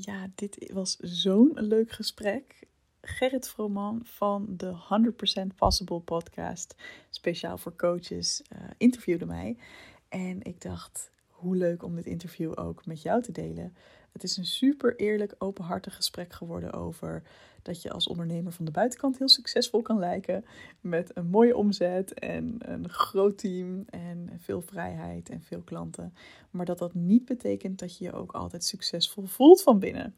ja, dit was zo'n leuk gesprek. Gerrit Vrooman van de 100% Possible podcast, speciaal voor coaches, uh, interviewde mij. En ik dacht, hoe leuk om dit interview ook met jou te delen. Het is een super eerlijk, openhartig gesprek geworden over dat je als ondernemer van de buitenkant heel succesvol kan lijken. Met een mooie omzet en een groot team en veel vrijheid en veel klanten. Maar dat dat niet betekent dat je je ook altijd succesvol voelt van binnen.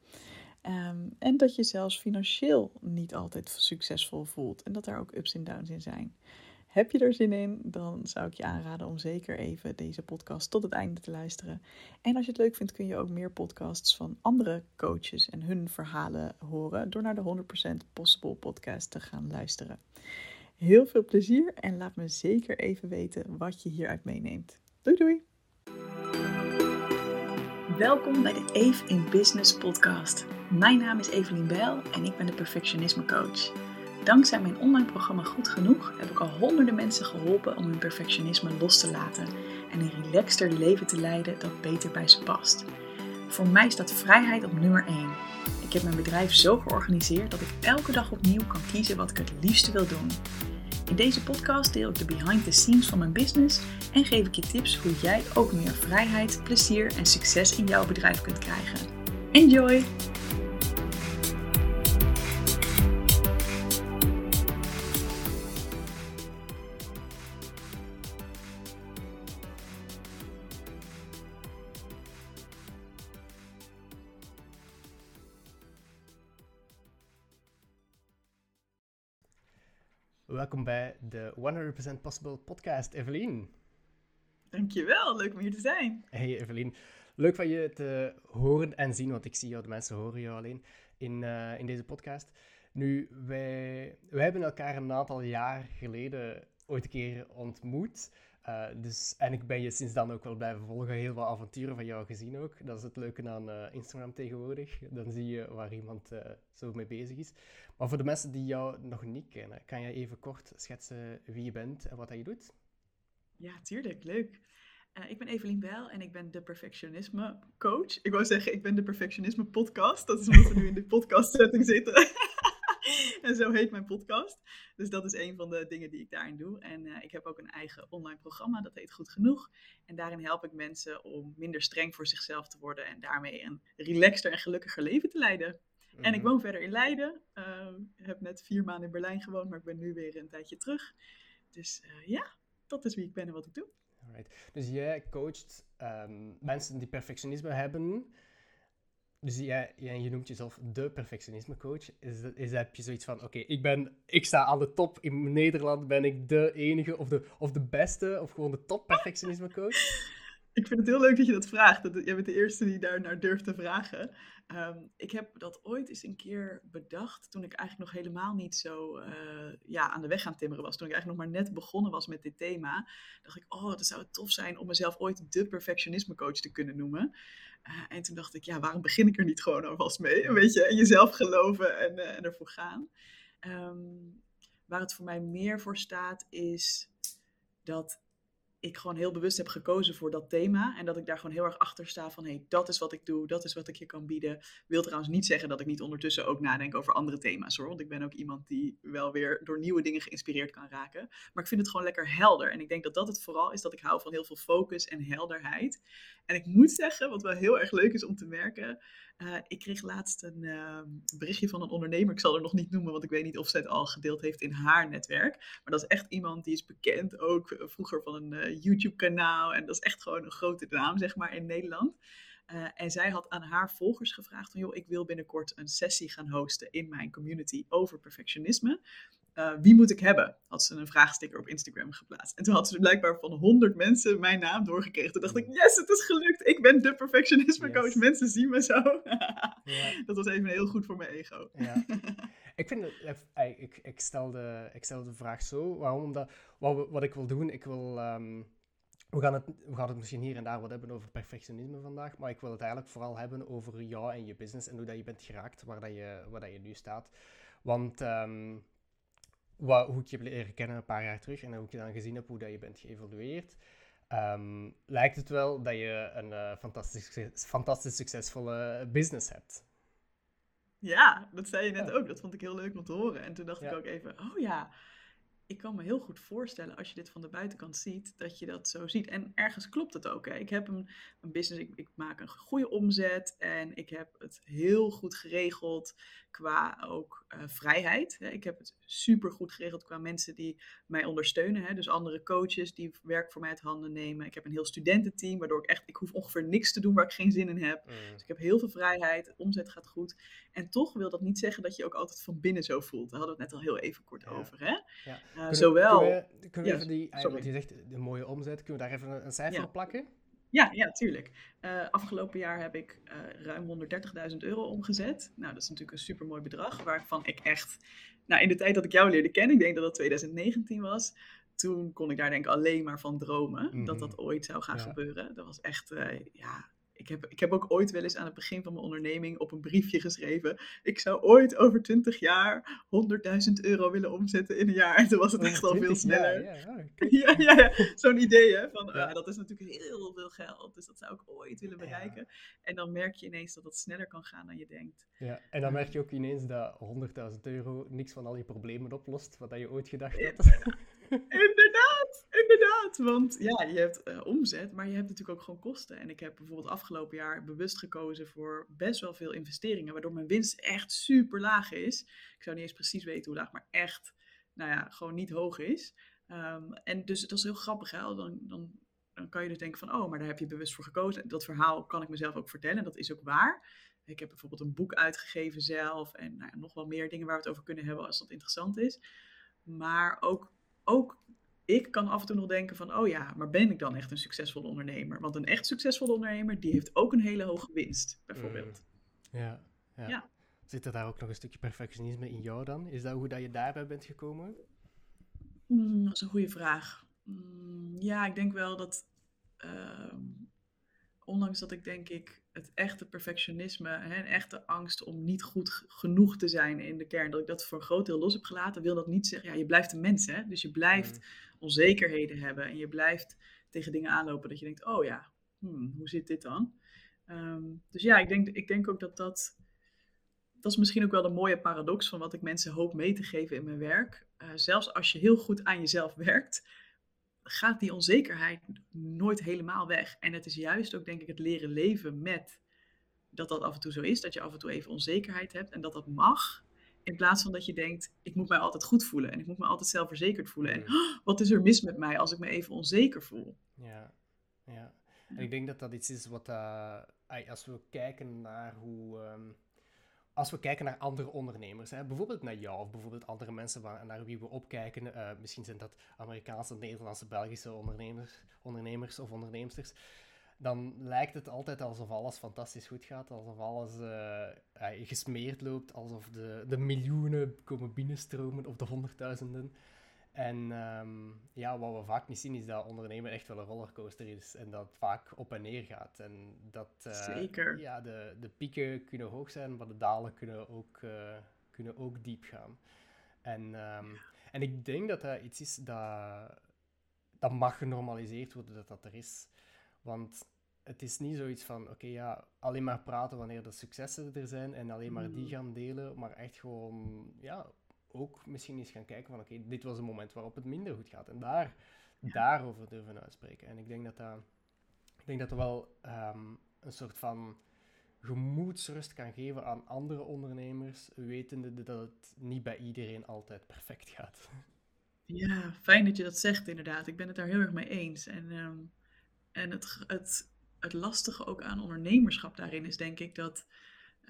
Ehm, en dat je zelfs financieel niet altijd succesvol voelt. En dat er ook ups en downs in zijn. Heb je er zin in, dan zou ik je aanraden om zeker even deze podcast tot het einde te luisteren. En als je het leuk vindt, kun je ook meer podcasts van andere coaches en hun verhalen horen door naar de 100% Possible podcast te gaan luisteren. Heel veel plezier en laat me zeker even weten wat je hieruit meeneemt. Doei doei! Welkom bij de Eve in Business podcast. Mijn naam is Evelien Bijl en ik ben de perfectionisme coach. Dankzij mijn online programma Goed Genoeg heb ik al honderden mensen geholpen om hun perfectionisme los te laten en een relaxter leven te leiden dat beter bij ze past. Voor mij staat vrijheid op nummer 1. Ik heb mijn bedrijf zo georganiseerd dat ik elke dag opnieuw kan kiezen wat ik het liefste wil doen. In deze podcast deel ik de behind the scenes van mijn business en geef ik je tips hoe jij ook meer vrijheid, plezier en succes in jouw bedrijf kunt krijgen. Enjoy! Welkom bij de 100% Possible podcast, Evelien. Dankjewel, leuk om hier te zijn. Hey Evelien, leuk van je te horen en zien, want ik zie jou, de mensen horen jou alleen in, uh, in deze podcast. Nu, wij, wij hebben elkaar een aantal jaar geleden ooit een keer ontmoet. Uh, dus, en ik ben je sinds dan ook wel blijven volgen. Heel wat avonturen van jou gezien ook. Dat is het leuke aan uh, Instagram tegenwoordig. Dan zie je waar iemand uh, zo mee bezig is. Maar voor de mensen die jou nog niet kennen, kan je even kort schetsen wie je bent en wat je doet? Ja, tuurlijk. Leuk. ik ben Evelien Bijl en ik ben de perfectionisme coach. Ik wou zeggen, ik ben de perfectionisme podcast. Dat is omdat we nu in de podcast setting zitten. en zo heet mijn podcast. Dus dat is een van de dingen die ik daarin doe. En uh, ik heb ook een eigen online programma, dat heet Goed Genoeg. En daarin help ik mensen om minder streng voor zichzelf te worden en daarmee een relaxter en gelukkiger leven te leiden. En ik mhm. woon verder in Leiden. Uh, heb net vier maanden in Berlijn gewoond, maar ik ben nu weer een tijdje terug. Dus uh, ja, dat is wie ik ben en wat ik doe. Alright. Dus jij coacht um, mensen die perfectionisme hebben dus jij, jij, je noemt jezelf de perfectionisme coach. Is, is heb je zoiets van, oké, ik ben, ik sta aan de top. In Nederland ben ik de enige of de, of de beste of gewoon de top perfectionisme coach? Ik vind het heel leuk dat je dat vraagt. Dat, jij bent de eerste die daar naar durft te vragen. Ehm, ik heb dat ooit eens een keer bedacht toen ik eigenlijk nog helemaal niet zo uh, ja, aan de weg gaan timmeren was. Toen ik eigenlijk nog maar net begonnen was met dit thema. Dacht ik, oh, het zou tof zijn om mezelf ooit de perfectionisme coach te kunnen noemen. Uh, en toen dacht ik, ja, waarom begin ik er niet gewoon alvast mee? Een beetje in jezelf geloven en, en ervoor gaan. Um, waar het voor mij meer voor staat is dat ik gewoon heel bewust heb gekozen voor dat thema. En dat ik daar gewoon heel erg achter sta van, hé, hey, dat is wat ik doe, dat is wat ik je kan bieden. Wil trouwens niet zeggen dat ik niet ondertussen ook nadenk over andere thema's hoor. Want ik ben ook iemand die wel weer door nieuwe dingen geïnspireerd kan raken. Maar ik vind het gewoon lekker helder. En ik denk dat dat het vooral is dat ik hou van heel veel focus en helderheid. En ik moet zeggen, wat wel heel erg leuk is om te merken. Uh, ik kreeg laatst een uh, berichtje van een ondernemer. Ik zal er nog niet noemen, want ik weet niet of zij het al gedeeld heeft in haar netwerk. Maar dat is echt iemand die is bekend ook uh, vroeger van een eh, YouTube-kanaal. En dat is echt gewoon een grote naam, zeg maar, in Nederland. en zij had aan haar volgers gevraagd van, joh, ik wil binnenkort een sessie gaan hosten in mijn community over perfectionisme. Uh, wie moet ik hebben? Had ze een vraagsticker op Instagram geplaatst. En toen had ze blijkbaar van 100 mensen mijn naam doorgekregen. Toen dacht ik, yes, het is gelukt. Ik ben de perfectionisme coach. Mensen zien me zo. ja. Dat was even heel goed voor mijn ego. ja. Ik vind het, eh, ik, ik, stel de, ik stel de vraag zo. Waarom? Omdat, wat, wat ik wil doen, ik wil... Um, we gaan, het, we gaan het misschien hier en daar wat hebben over perfectionisme vandaag, maar ik wil het eigenlijk vooral hebben over jou en je business en hoe dat je bent geraakt waar, dat je, waar dat je nu staat. Want um, wat, hoe ik je heb leren kennen een paar jaar terug en hoe ik je dan gezien heb hoe dat je bent geëvolueerd, um, lijkt het wel dat je een uh, fantastisch, fantastisch succesvolle business hebt. Ja, dat zei je net ook. Dat vond ik heel leuk om te horen. En toen dacht ik ook even, oh ja, ik kan me heel goed voorstellen als je dit van de buitenkant ziet, dat je dat zo ziet. En ergens klopt het ook. Hè. Ik heb een, een business, ik, ik, maak een goede omzet en ik heb het heel goed geregeld qua ook uh, vrijheid. Ik heb het super goed geregeld qua mensen die mij ondersteunen. Hè. Dus andere coaches die werk voor mij uit handen nemen. Ik heb een heel studententeam, waardoor ik echt, ik hoef ongeveer niks te doen waar ik geen zin in heb. Mm. Dus ik heb heel veel vrijheid, omzet gaat goed. En toch wil dat niet zeggen dat je ook altijd van binnen zo voelt. Daar hadden we het net al heel even kort over. Hè? Ja. Uh, zowel... Kunnen we, kunnen we even die, sorry. je zegt de mooie omzet, kunnen we daar even een, cijfer op plakken? Ja, ja, tuurlijk. Uh, afgelopen jaar heb ik uh, ruim 130.000 euro omgezet. Nou, dat is natuurlijk een supermooi bedrag, waarvan ik echt... Nou, in de tijd dat ik jou leerde kennen, ik denk dat dat 2019 was, toen kon ik daar denk ik alleen maar van dromen dat dat mhm. ooit zou gaan gebeuren. Dat was echt, uh, ja, ik heb, ik heb ook ooit wel eens aan het begin van mijn onderneming op een briefje geschreven. Ik zou ooit over 20 jaar 100.000 euro willen omzetten in een jaar. En toen was het echt al veel sneller. Ja, ja, ja, zo'n idee hè. Van, uh, dat is natuurlijk heel veel geld. Dus dat zou ik ooit willen bereiken. En dan merk je ineens dat het sneller kan gaan dan je denkt. Ja, en dan merk je ook ineens dat 100.000 euro niks van al je problemen oplost. Wat je ooit gedacht hebt. inderdaad, inderdaad. Want ja, je hebt uh, omzet, maar je hebt natuurlijk ook gewoon kosten. En ik heb bijvoorbeeld afgelopen jaar bewust gekozen voor best wel veel investeringen, waardoor mijn winst echt super laag is. Ik zou niet eens precies weten hoe laag, maar echt, nou ja, gewoon niet hoog is. Um, en dus dat is heel grappig, hè? Dan, dan, kan je dus denken van, oh, maar daar heb je bewust voor gekozen. Dat verhaal kan ik mezelf ook vertellen, dat is ook waar. Ik heb bijvoorbeeld een boek uitgegeven zelf en nou, nog wel meer dingen waar we het over kunnen hebben als dat interessant is. Maar ook ook ik kan af en toe nog denken van, oh ja, maar ben ik dan echt een succesvolle ondernemer? Want een echt succesvolle ondernemer, die heeft ook een hele hoge winst, bijvoorbeeld. Mm. Ja, ja. ja. Zit er daar ook nog een stukje perfectionisme in jou dan? Is dat hoe dat je daarbij bent gekomen? Mm, dat is een goede vraag. Mm, ja, ik denk wel dat, ehm, ondanks dat ik denk ik het echte perfectionisme en echte angst om niet goed genoeg te zijn in de kern, dat ik dat voor een groot deel los heb gelaten, wil dat niet zeggen, ja, je blijft een mens, hè? Dus je blijft mm. onzekerheden hebben en je blijft tegen dingen aanlopen dat je denkt, oh ja, hmm, hoe zit dit dan? Ehm, dus ja, ik denk, ik denk ook dat dat, dat is misschien ook wel de mooie paradox van wat ik mensen hoop mee te geven in mijn werk. Uh, zelfs als je heel goed aan jezelf werkt, gaat die onzekerheid nooit helemaal weg. En het is juist ook, denk ik, het leren leven met dat dat af en toe zo is. Dat je af en toe even onzekerheid hebt en dat dat mag. In plaats van dat je denkt, ik moet mij altijd goed voelen en ik moet me altijd zelfverzekerd voelen. En oh, wat is er mis met mij als ik me even onzeker voel? Ja, ja. En ik denk dat dat iets is wat, uh, als we kijken naar hoe, ehm, als we kijken naar andere ondernemers, hè, bijvoorbeeld naar jou of bijvoorbeeld andere mensen waar, naar wie we opkijken, uh, misschien zijn dat Amerikaanse, Nederlandse, Belgische ondernemers, ondernemers of onderneemsters, dan lijkt het altijd alsof alles fantastisch goed gaat, alsof alles uh, gesmeerd loopt, alsof de, de miljoenen komen binnenstromen of de honderdduizenden. En um, ja, wat we vaak niet zien is dat ondernemen echt wel een rollercoaster is en dat vaak op en neer gaat. En dat uh, Zeker. Ja, de, de pieken kunnen hoog zijn, maar de dalen kunnen ook, uh, kunnen ook diep gaan. En, um, en ik denk dat dat iets is dat, dat mag genormaliseerd worden dat dat er is. Want het is niet zoiets van, oké, ja, alleen maar praten wanneer de successen er zijn en alleen maar die mm. gaan delen, maar echt gewoon, ja, ook misschien eens gaan kijken van oké, dit was een moment waarop het minder goed gaat. En daar, daarover durven uitspreken. En ik denk dat dat, ik denk dat er wel ehm, een soort van gemoedsrust kan geven aan andere ondernemers, wetende dat het niet bij iedereen altijd perfect gaat. Ja, fijn dat je dat zegt inderdaad. Ik ben het daar heel erg mee eens. En, ehm, en het, het, het lastige ook aan ondernemerschap daarin is denk ik dat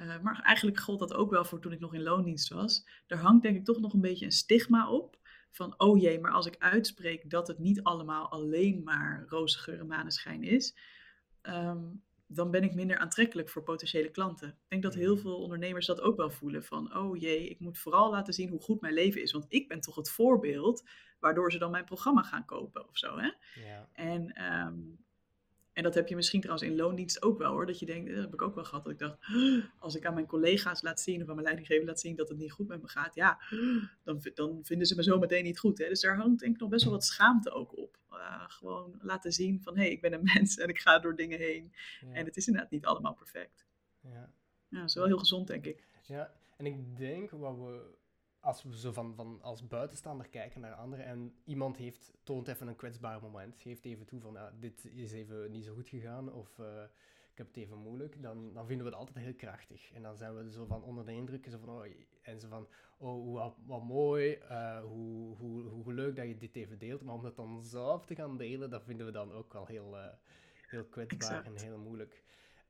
uh, maar eigenlijk gold dat ook wel voor toen ik nog in loondienst was. Er hangt denk ik toch nog een beetje een stigma op. Van, oh jee, maar als ik uitspreek dat het niet allemaal alleen maar roze geur en maneschijn is, um, dan ben ik minder aantrekkelijk voor potentiële klanten. Ik denk dat heel mm. veel ondernemers dat ook wel voelen. Van, oh jee, ik moet vooral laten zien hoe goed mijn leven is. Want ik ben toch het voorbeeld waardoor ze dan mijn programma gaan kopen of zo. Hè? Ja. En um, en dat heb je misschien trouwens in loondienst ook wel hoor. Dat je denkt, dat heb ik ook wel gehad. Dat ik dacht, als ik aan mijn collega's laat zien of aan mijn leidinggever laat zien dat het niet goed met me gaat. Ja, dan, dan vinden ze me zo meteen niet goed. Hè? Dus daar hangt denk ik nog best wel wat schaamte ook op. Uh, gewoon laten zien van, hé, hey, ik ben een mens en ik ga door dingen heen. En het is inderdaad niet allemaal perfect. Ja. Ja, dat is wel heel gezond, denk ik. Ja, en ik denk wat we, als we zo van, van als buitenstaander kijken naar anderen en iemand heeft, toont even een kwetsbaar moment, geeft even toe van, ja, dit is even niet zo goed gegaan of uh, ik heb het even moeilijk, dan, dan vinden we het altijd heel krachtig. En dan zijn we zo van onder de indruk, zo van, oh, en zo van, oh, wat, wat mooi, uh, hoe, hoe, hoe leuk dat je dit even deelt, maar om dat dan zelf te gaan delen, dat vinden we dan ook wel heel, uh, heel kwetsbaar exact. en heel moeilijk.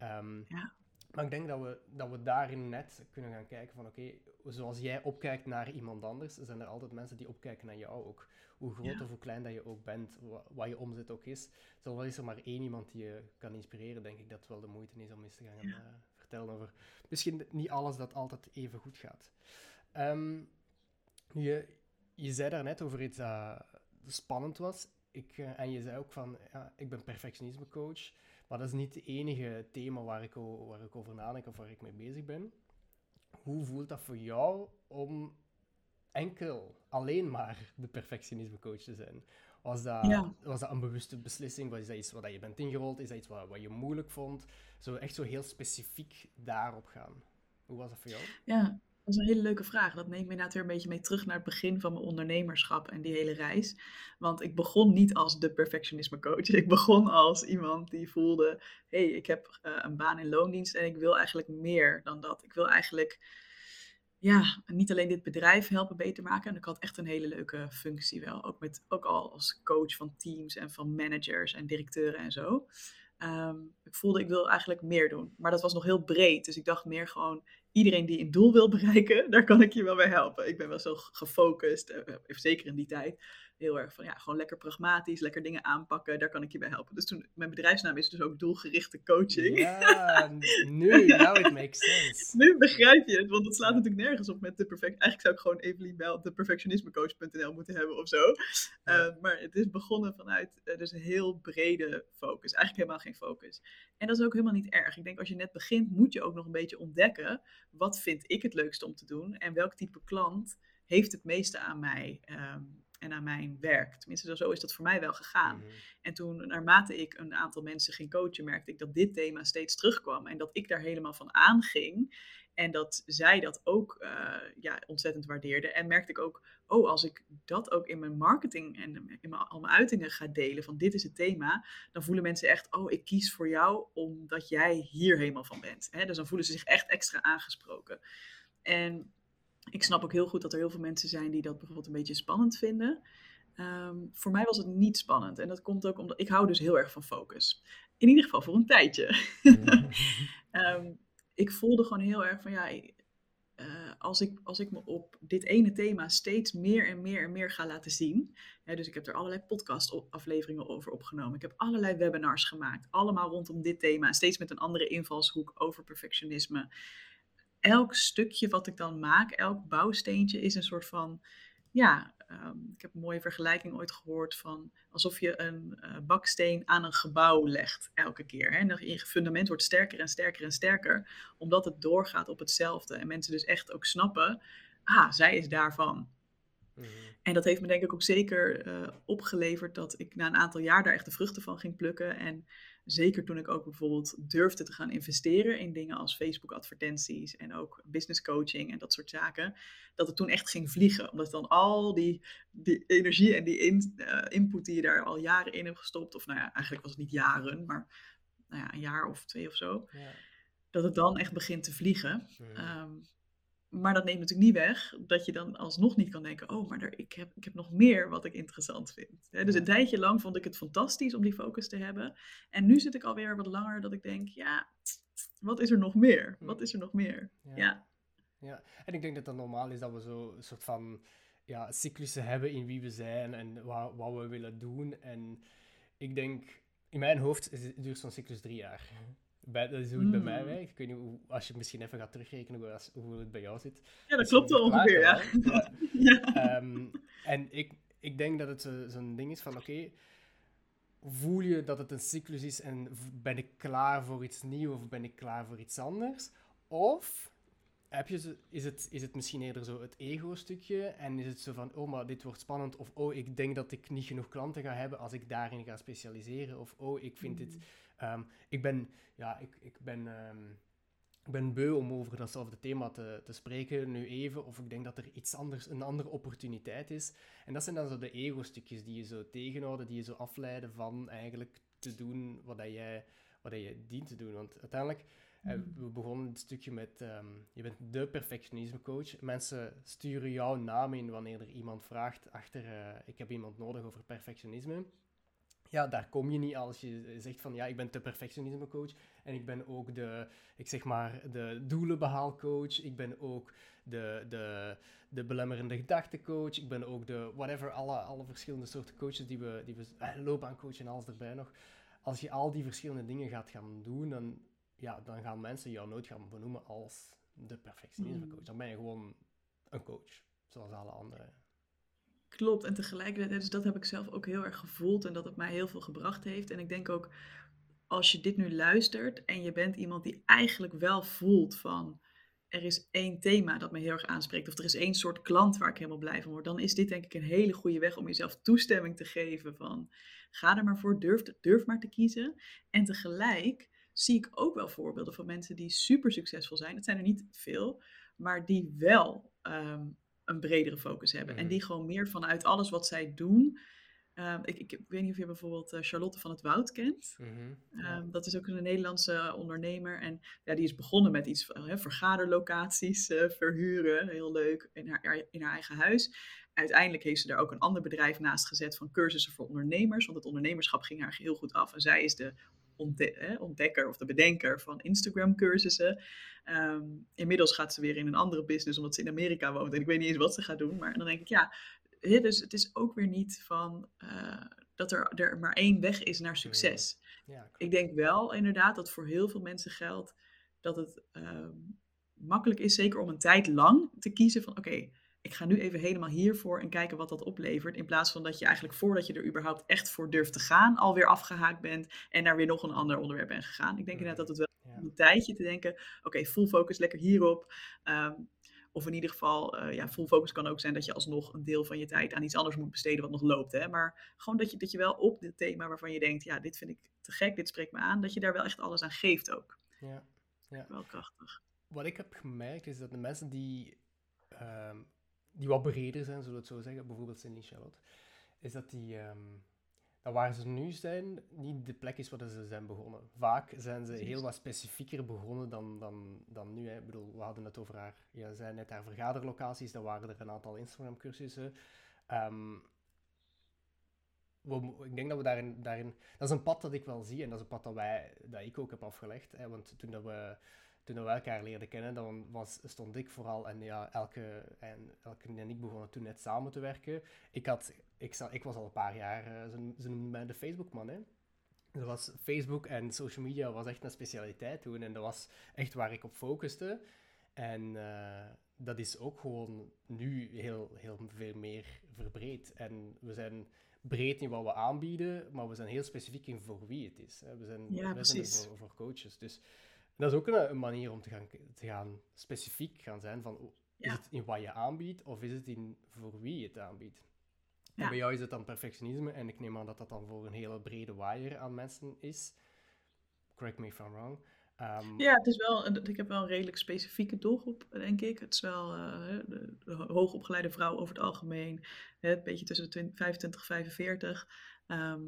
Um, ja. Maar ik denk dat we, dat we daarin net kunnen gaan kijken van oké, zoals jij opkijkt naar iemand anders, zijn er altijd mensen die opkijken naar jou ook. Hoe groot of hoe klein dat je ook bent, wat, je omzet ook is. Zal is er maar één iemand die je kan inspireren, denk ik dat het wel de moeite is om eens te gaan uh, vertellen over misschien niet alles dat altijd even goed gaat. Um, je, je zei daarnet over iets dat spannend was. Ik, uh, en je zei ook van, ja, ik ben perfectionisme coach. Maar dat is niet het enige thema waar ik, waar ik over nadenk of waar ik mee bezig ben. Hoe voelt dat voor jou om enkel, alleen maar de perfectionisme-coach te zijn? Was dat, was dat een bewuste beslissing? Was dat iets wat je bent ingerold? Is dat iets wat, wat je moeilijk vond? Zo echt zo heel specifiek daarop gaan. Hoe was dat voor jou? Ja, dat is een hele leuke vraag. Dat neemt me inderdaad weer een beetje mee terug naar het begin van mijn ondernemerschap en die hele reis. Want ik begon niet als de perfectionisme coach. Ik begon als iemand die voelde: hé, hey, ik heb uh, een baan in loondienst en ik wil eigenlijk meer dan dat. Ik wil eigenlijk ja, niet alleen dit bedrijf helpen beter maken. En ik had echt een hele leuke functie wel. Ook, met, ook al als coach van teams en van managers en directeuren en zo. Um, ik voelde, ik wil eigenlijk meer doen. Maar dat was nog heel breed. Dus ik dacht meer gewoon, iedereen die een doel wil bereiken, daar kan ik je wel bij helpen. Ik ben wel zo gefocust, uh, zeker in die tijd heel erg van ja, gewoon lekker pragmatisch, lekker dingen aanpakken, daar kan ik je bij helpen. Dus toen, mijn bedrijfsnaam is dus ook doelgerichte coaching. Ja, nu, now it makes sense. nu begrijp je het, want het slaat natuurlijk nergens op met de perfect. Eigenlijk zou ik gewoon Evelien Bel de perfectionismecoach.nl moeten hebben of zo. Uh, maar het is begonnen vanuit uh, dus een heel brede focus. Eigenlijk helemaal geen focus. En dat is ook helemaal niet erg. Ik denk als je net begint, moet je ook nog een beetje ontdekken. Wat vind ik het leukste om te doen? En welk type klant heeft het meeste aan mij? Um, en aan mijn werk. Tenminste, zo is dat voor mij wel gegaan. Mhm. En toen, naarmate ik een aantal mensen ging coachen, merkte ik dat dit thema steeds terugkwam. En dat ik daar helemaal van aanging. En dat zij dat ook uh, ja, ontzettend waardeerde. En merkte ik ook, oh, als ik dat ook in mijn marketing en in mijn, al mijn uitingen ga delen, van dit is het thema, dan voelen mensen echt, oh, ik kies voor jou omdat jij hier helemaal van bent. Hè? Dus dan voelen ze zich echt extra aangesproken. En ik snap ook heel goed dat er heel veel mensen zijn die dat bijvoorbeeld een beetje spannend vinden. Ehm, voor mij was het niet spannend. En dat komt ook omdat ik hou dus heel erg van focus. In ieder geval voor een tijdje. um, ik voelde gewoon heel erg van ja, uh, als, ik, als ik me op dit ene thema steeds meer en meer en meer ga laten zien. Hè, dus ik heb er allerlei podcast-afleveringen over opgenomen. Ik heb allerlei webinars gemaakt. Allemaal rondom dit thema. Steeds met een andere invalshoek over perfectionisme elk stukje wat ik dan maak, elk bouwsteentje is een soort van, ja, um, ik heb een mooie vergelijking ooit gehoord van alsof je een uh, baksteen aan een gebouw legt elke keer. Hè? En je fundament wordt sterker en sterker en sterker, omdat het doorgaat op hetzelfde. En mensen dus echt ook snappen, ah, zij is daarvan. Mhm. En dat heeft me denk ik ook zeker uh, opgeleverd dat ik na een aantal jaar daar echt de vruchten van ging plukken. En zeker toen ik ook bijvoorbeeld durfde te gaan investeren in dingen als Facebook advertenties en ook business coaching en dat soort zaken, dat het toen echt ging vliegen. Omdat dan al die, die energie en die in, uh, input die je daar al jaren in hebt gestopt, of nou ja, eigenlijk was het niet jaren, maar nou ja, een jaar of twee of zo, ja. dat het dan echt begint te vliegen. Um, maar dat neemt natuurlijk niet weg dat je dan alsnog niet kan denken: oh, maar er, ik, heb, ik heb nog meer wat ik interessant vind. dus een tijdje lang vond ik het fantastisch om die focus te hebben. En nu zit ik alweer wat langer dat ik denk: ja, wat is er nog meer? Wat is er nog meer? Ja. ja. en ik denk dat het normaal is dat we zo een soort van ja, cyclussen hebben in wie we zijn en wat, wat we willen doen. En ik denk, in mijn hoofd duurt zo'n cyclus drie jaar. Bij, dat is hoe het bij mij hmm. werkt. Ik weet niet hoe, als je misschien even gaat terugrekenen hoe, hoe het bij jou zit. Ja, dat klopt wel ongeveer, ja. ja. Um, en ik, ik denk dat het zo'n ding is van, oké, voel je dat het een cyclus is en ben ik klaar voor iets nieuws of ben ik klaar voor iets anders? Of heb je, is, het, is het misschien eerder zo het ego-stukje en is het zo van, oh, maar dit wordt spannend, of oh, ik denk dat ik niet genoeg klanten ga hebben als ik daarin ga specialiseren, of oh, ik vind dit... Um, ik ben, ja, ik, ik ben um, ik ben beu om over datzelfde thema te, te spreken nu even, of ik denk dat er iets anders, een andere opportuniteit is. En dat zijn dan zo de ego-stukjes die je zo tegenhouden, die je zo afleiden van eigenlijk te doen wat dat jij, wat dat je dient te doen. Want uiteindelijk, eh, Mm. we begonnen het stukje met, ehm, je bent de perfectionisme-coach. Mensen sturen jouw naam in wanneer er iemand vraagt achter, eh, ik heb iemand nodig over perfectionisme. Ja, daar kom je niet als je zegt van ja, ik ben de perfectionisme coach en ik ben ook de, ik zeg maar, de doelenbehaalcoach. Ik ben ook de, de, de belemmerende gedachtecoach. Ik ben ook de whatever, alle, alle verschillende soorten coaches die we, die we eh, loopbaancoach en alles erbij nog. Als je al die verschillende dingen gaat gaan doen, dan, ja, dan gaan mensen jou nooit gaan benoemen als de perfectionisme coach. Dan ben je gewoon een coach, zoals alle anderen. Klopt, en tegelijkertijd, dus dat heb ik zelf ook heel erg gevoeld en dat het mij heel veel gebracht heeft. En ik denk ook, als je dit nu luistert en je bent iemand die eigenlijk wel voelt van, er is één thema dat me heel erg aanspreekt, of er is één soort klant waar ik helemaal blij van word, dan is dit denk ik een hele goede weg om jezelf toestemming te geven van, ga er maar voor, durf, durf maar te kiezen. En tegelijk zie ik ook wel voorbeelden van mensen die super succesvol zijn. Het zijn er niet veel, maar die wel ehm, een bredere focus hebben. En Mhm. die gewoon meer vanuit alles wat zij doen. ehm, ik, ik, weet niet of je bijvoorbeeld eh, Charlotte van het Woud kent. Mhm. Ehm, dat is ook een Nederlandse ondernemer. En ja, die is begonnen met iets van hè, vergaderlocaties eh, verhuren. Heel leuk, in haar, in haar eigen huis. Uiteindelijk heeft ze daar ook een ander bedrijf naast gezet van cursussen voor ondernemers. Want het ondernemerschap ging haar heel goed af. En zij is de ontdekker of de bedenker van Instagram cursussen. Ehm, inmiddels gaat ze weer in een andere business omdat ze in Amerika woont. En ik weet niet eens wat ze gaat doen. Maar dan denk ik, ja, dus het is ook weer niet van eh, dat er, er maar één weg is naar succes. Ja. Ik denk wel inderdaad dat voor heel veel mensen geldt dat het ehm, makkelijk is, zeker om een tijd lang te kiezen van oké, ik ga nu even helemaal hiervoor en kijken wat dat oplevert. In plaats van dat je eigenlijk voordat je er überhaupt echt voor durft te gaan, alweer afgehaakt bent en naar weer nog een ander onderwerp bent gegaan. Ik denk inderdaad dat het wel Ja. een tijdje te denken, oké, full focus lekker hierop. Ehm, of in ieder geval, eh, ja, full focus kan ook zijn dat je alsnog een deel van je tijd aan iets anders moet besteden wat nog loopt. Hè? Maar gewoon dat je, dat je wel op dit thema waarvan je denkt, ja, dit vind ik te gek, dit spreekt me aan, dat je daar wel echt alles aan geeft ook. Ja. Ja. Wel krachtig. Wat ik heb gemerkt is dat de mensen die, ehm, die wat breder zijn, zullen we het zo zeggen, bijvoorbeeld Cindy Charlotte, is dat die, ehm, dat waar ze nu zijn, niet de plek is waar ze zijn begonnen. Vaak zijn ze heel wat specifieker begonnen dan, dan, dan nu. Hè. Ik bedoel, we hadden het over haar, ja, zei net haar vergaderlocaties, dat waren er een aantal Instagram-cursussen. Ehm, ik denk dat we daarin, daarin... Dat is een pad dat ik wel zie en dat is een pad dat, wij, dat ik ook heb afgelegd. Hè, want toen dat we toen we elkaar leerden kennen, dan was, stond ik vooral, en ja, elke, en elke en ik begonnen toen net samen te werken. Ik, had, ik, ik was al een paar jaar, eh, ze, ze noemden mij de Facebookman, hè. Dat was Facebook en social media was echt een specialiteit toen en dat was echt waar ik op focuste. En eh, dat is ook gewoon nu heel, heel veel meer verbreed. En we zijn breed in wat we aanbieden, maar we zijn heel specifiek in voor wie het is. Hè. We zijn, Ja, wij zijn er voor, voor coaches. Dus dat is ook een, een manier om te gaan, te gaan specifiek gaan zijn van oh, is het in wat je aanbiedt of is het in voor wie je het aanbiedt. En bij jou is het dan perfectionisme en ik neem aan dat dat dan voor een hele brede waaier aan mensen is. Correct me if I'm wrong. Ehm, Ja, het is wel, ik heb wel een redelijk specifieke doelgroep, denk ik. Het is wel eh, de, de hoogopgeleide vrouw over het algemeen, hè, een beetje tussen de 20 25 45. Ehm,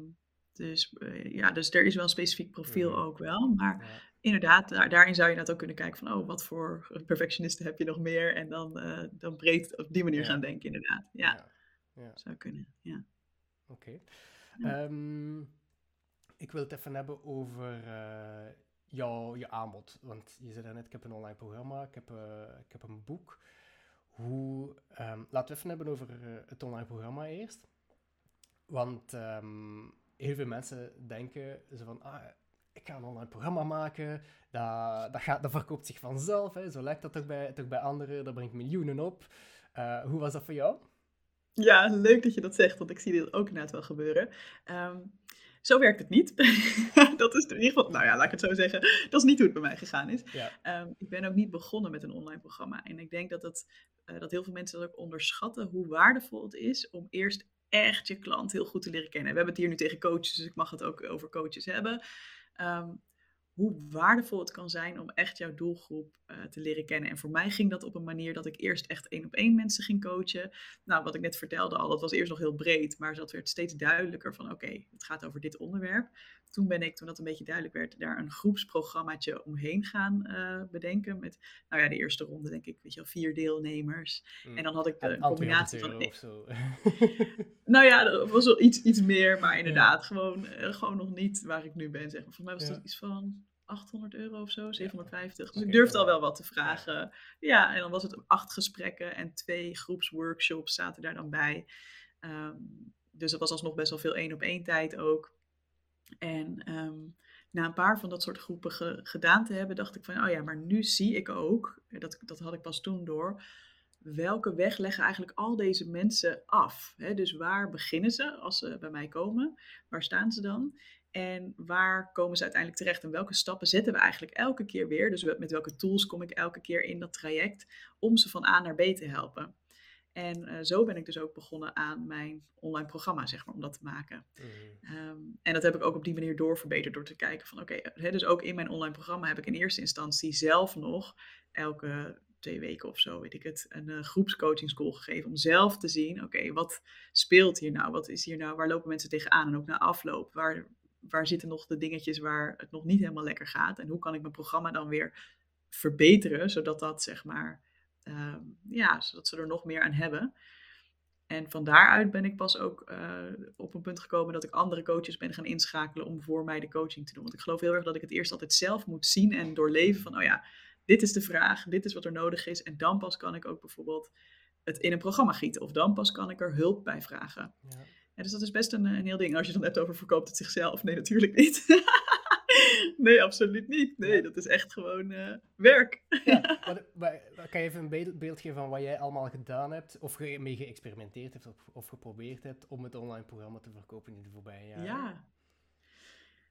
dus eh, ja, dus er is wel een specifiek profiel Mhm. ook wel. Maar. Inderdaad, daar, daarin zou je net ook kunnen kijken van, oh, wat voor perfectionisten heb je nog meer? En dan, eh, dan breed op die manier Ja. gaan denken, inderdaad. Ja, ja. ja. zou kunnen. Ja. Oké. Ehm, ik wil het even hebben over eh, jouw je aanbod. Want je zei net, ik heb een online programma, ik heb, eh, ik heb een boek. Hoe, ehm, laten we even hebben over het online programma eerst. Want ehm, heel veel mensen denken zo van, ah, ik ga een online programma maken, dat, dat, gaat, dat verkoopt zich vanzelf. Hè. Zo lijkt dat toch bij, toch bij anderen, dat brengt miljoenen op. Eh, hoe was dat voor jou? Ja, leuk dat je dat zegt, want ik zie dit ook inderdaad wel gebeuren. Ehm, zo werkt het niet. dat is in ieder geval, nou ja, laat ik het zo zeggen. Dat is niet hoe het bij mij gegaan is. Ja. Ehm, ik ben ook niet begonnen met een online programma. En ik denk dat, het, eh, dat heel veel mensen dat ook onderschatten hoe waardevol het is om eerst echt je klant heel goed te leren kennen. We hebben het hier nu tegen coaches, dus ik mag het ook over coaches hebben. Ehm, hoe waardevol het kan zijn om echt jouw doelgroep uh, te leren kennen. En voor mij ging dat op een manier dat ik eerst echt één op één mensen ging coachen. Nou, wat ik net vertelde al, dat was eerst nog heel breed, maar dat werd steeds duidelijker van oké, het gaat over dit onderwerp. Toen ben ik, toen dat een beetje duidelijk werd, daar een groepsprogrammaatje omheen gaan uh, bedenken. Met, nou ja, de eerste ronde denk ik, weet je wel, vier deelnemers. Mm. En dan had ik de combinatie van... Of zo. nou ja, dat was wel iets, iets meer, maar inderdaad, gewoon, uh, gewoon nog niet waar ik nu ben. Zeg maar. Volgens mij was dat iets van 800 euro of zo, 750. Dus ik durfde al wel wat te vragen. Ja, en dan was het acht gesprekken en twee groepsworkshops zaten daar dan bij. Um, dus dat was alsnog best wel veel één op één tijd ook. En um, na een paar van dat soort groepen gedaan te hebben, dacht ik van, oh ja, maar nu zie ik ook, dat, dat had ik pas toen door, welke weg leggen eigenlijk al deze mensen af? Hè? Dus waar beginnen ze als ze bij mij komen? Waar staan ze dan? En waar komen ze uiteindelijk terecht en welke stappen zetten we eigenlijk elke keer weer? Dus met welke tools kom ik elke keer in dat traject om ze van A naar B te helpen? En uh, zo ben ik dus ook begonnen aan mijn online programma, zeg maar, om dat te maken. Mm. Um, en dat heb ik ook op die manier doorverbeterd door te kijken van, oké, okay, dus ook in mijn online programma heb ik in eerste instantie zelf nog elke twee weken of zo, weet ik het, een uh, groepscoachingschool gegeven om zelf te zien, oké, wat speelt hier nou? Wat is hier nou? Waar lopen mensen tegenaan? En ook na afloop, waar, waar zitten nog de dingetjes waar het nog niet helemaal lekker gaat? En hoe kan ik mijn programma dan weer verbeteren, zodat dat, zeg maar, Ehm, ja, zodat ze er nog meer aan hebben. En van daaruit ben ik pas ook uh, op een punt gekomen dat ik andere coaches ben gaan inschakelen om voor mij de coaching te doen. Want ik geloof heel erg dat ik het eerst altijd zelf moet zien en doorleven van, oh ja, dit is de vraag, dit is wat er nodig is. En dan pas kan ik ook bijvoorbeeld het in een programma gieten. Of dan pas kan ik er hulp bij vragen. Ja. ja dus dat is best een, een heel ding. Als je dan hebt over verkoopt het zichzelf, nee, natuurlijk niet. nee, absoluut niet. Nee, dat is echt gewoon uh, werk. ja, maar, kan je even een beeld, beeld, geven van wat jij allemaal gedaan hebt, of je mee geëxperimenteerd hebt, of, of, geprobeerd hebt om het online programma te verkopen in de voorbije jaren? Ja,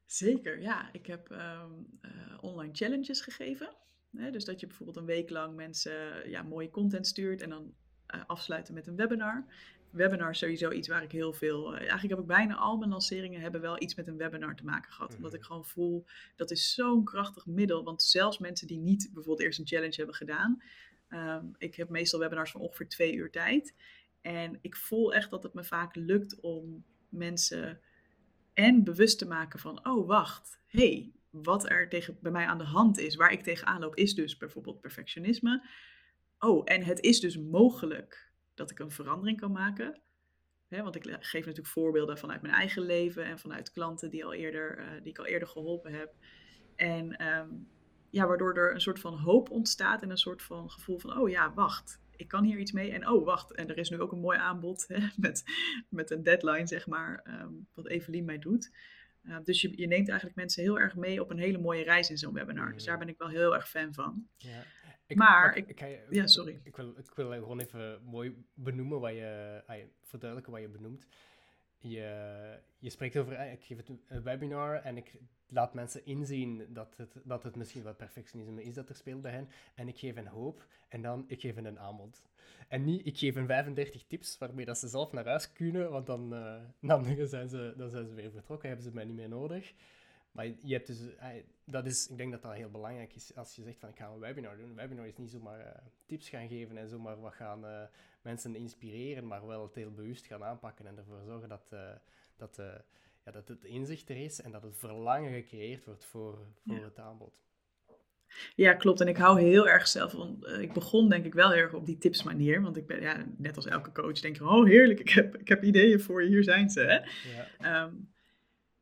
zeker. Ja, ik heb um, uh, online challenges gegeven. Hè, dus dat je bijvoorbeeld een week lang mensen ja, mooie content stuurt en dan uh, afsluiten met een webinar webinar sowieso iets waar ik heel veel. Uh, eigenlijk heb ik bijna al mijn lanceringen hebben wel iets met een webinar te maken gehad. Omdat ik mhm. gewoon voel dat is zo'n krachtig middel. Want zelfs mensen die niet bijvoorbeeld eerst een challenge hebben gedaan. Um, ik heb meestal webinars van ongeveer twee uur tijd. En ik voel echt dat het me vaak lukt om mensen en bewust te maken van: oh wacht, hey, wat er tegen, bij mij aan de hand is, waar ik tegenaan loop, is dus bijvoorbeeld perfectionisme. Oh, en het is dus mogelijk dat ik een verandering kan maken. want ik geef natuurlijk voorbeelden vanuit mijn eigen leven en vanuit klanten die, al eerder, uh, die ik al eerder geholpen heb. En ehm, ja, waardoor er een soort van hoop ontstaat en een soort van gevoel van, oh ja, wacht, ik kan hier iets mee. En oh, wacht, en er is nu ook een mooi aanbod hè, met, met een deadline, zeg maar, um, wat Evelien mij doet. Uh, dus je, je neemt eigenlijk mensen heel erg mee op een hele mooie reis in zo'n webinar. Dus daar ben ik wel heel erg fan van. Ja. Ik, maar, ik, ik, ja, sorry. Ik wil, ik wil gewoon even mooi benoemen wat je, ah, verduidelijken wat je benoemt. Je, je spreekt over, ah, ik geef het een webinar en ik laat mensen inzien dat het, dat het misschien wat perfectionisme is dat er speelt bij hen. En ik geef een hoop en dan ik geef een aanbod. En niet, ik geef een 35 tips waarmee dat ze zelf naar huis kunnen, want dan, uh, dan, zijn ze, dan zijn ze weer vertrokken, hebben ze mij niet meer nodig. Maar je hebt dus, dat is, ik denk dat dat heel belangrijk is als je zegt van ik ga een webinar doen. Een webinar is niet zomaar uh, tips gaan geven en zomaar wat gaan uh, mensen inspireren, maar wel het heel bewust gaan aanpakken en ervoor zorgen dat, uh, dat, ja, dat het inzicht er is en dat het verlangen gecreëerd wordt voor, voor het aanbod. Ja, klopt. En ik hou heel erg zelf van. ik begon denk ik wel heel erg op die tips manier. Want ik ben, ja, net als elke coach, denk ik, oh heerlijk, ik heb, ik heb ideeën voor je, hier zijn ze. Hè? Ja. Um,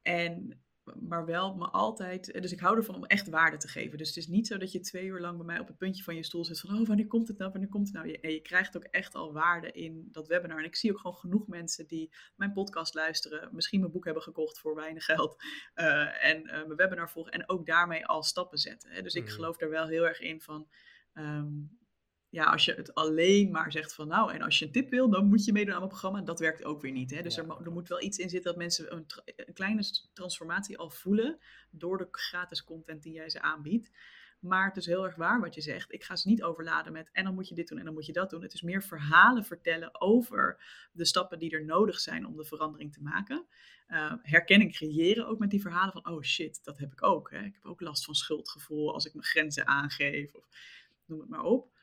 en maar wel me altijd. Eh, dus ik hou ervan om echt waarde te geven. Dus het is niet zo dat je twee uur lang bij mij op het puntje van je stoel zit van, oh, wanneer komt het nou? Wanneer komt het nou? En je krijgt ook echt al waarde in dat webinar. En ik zie ook gewoon genoeg mensen die mijn podcast luisteren, misschien mijn boek hebben gekocht voor weinig geld uh, en uh, mijn webinar volgen en ook daarmee al stappen zetten. Hè? Dus ik mm. geloof er wel heel erg in van. Um, ja, als je het alleen maar zegt van nou, en als je een tip wil, dan moet je meedoen aan mijn programma. Dat werkt ook weer niet. Hè? Dus er, er, moet wel iets in zitten dat mensen een, een, kleine transformatie al voelen door de gratis content die jij ze aanbiedt. Maar het is heel erg waar wat je zegt. Ik ga ze niet overladen met en dan moet je dit doen en dan moet je dat doen. Het is meer verhalen vertellen over de stappen die er nodig zijn om de verandering te maken. Uh, herkenning creëren ook met die verhalen van oh shit, dat heb ik ook. Hè. Ik heb ook last van schuldgevoel als ik mijn grenzen aangeef of noem het maar op.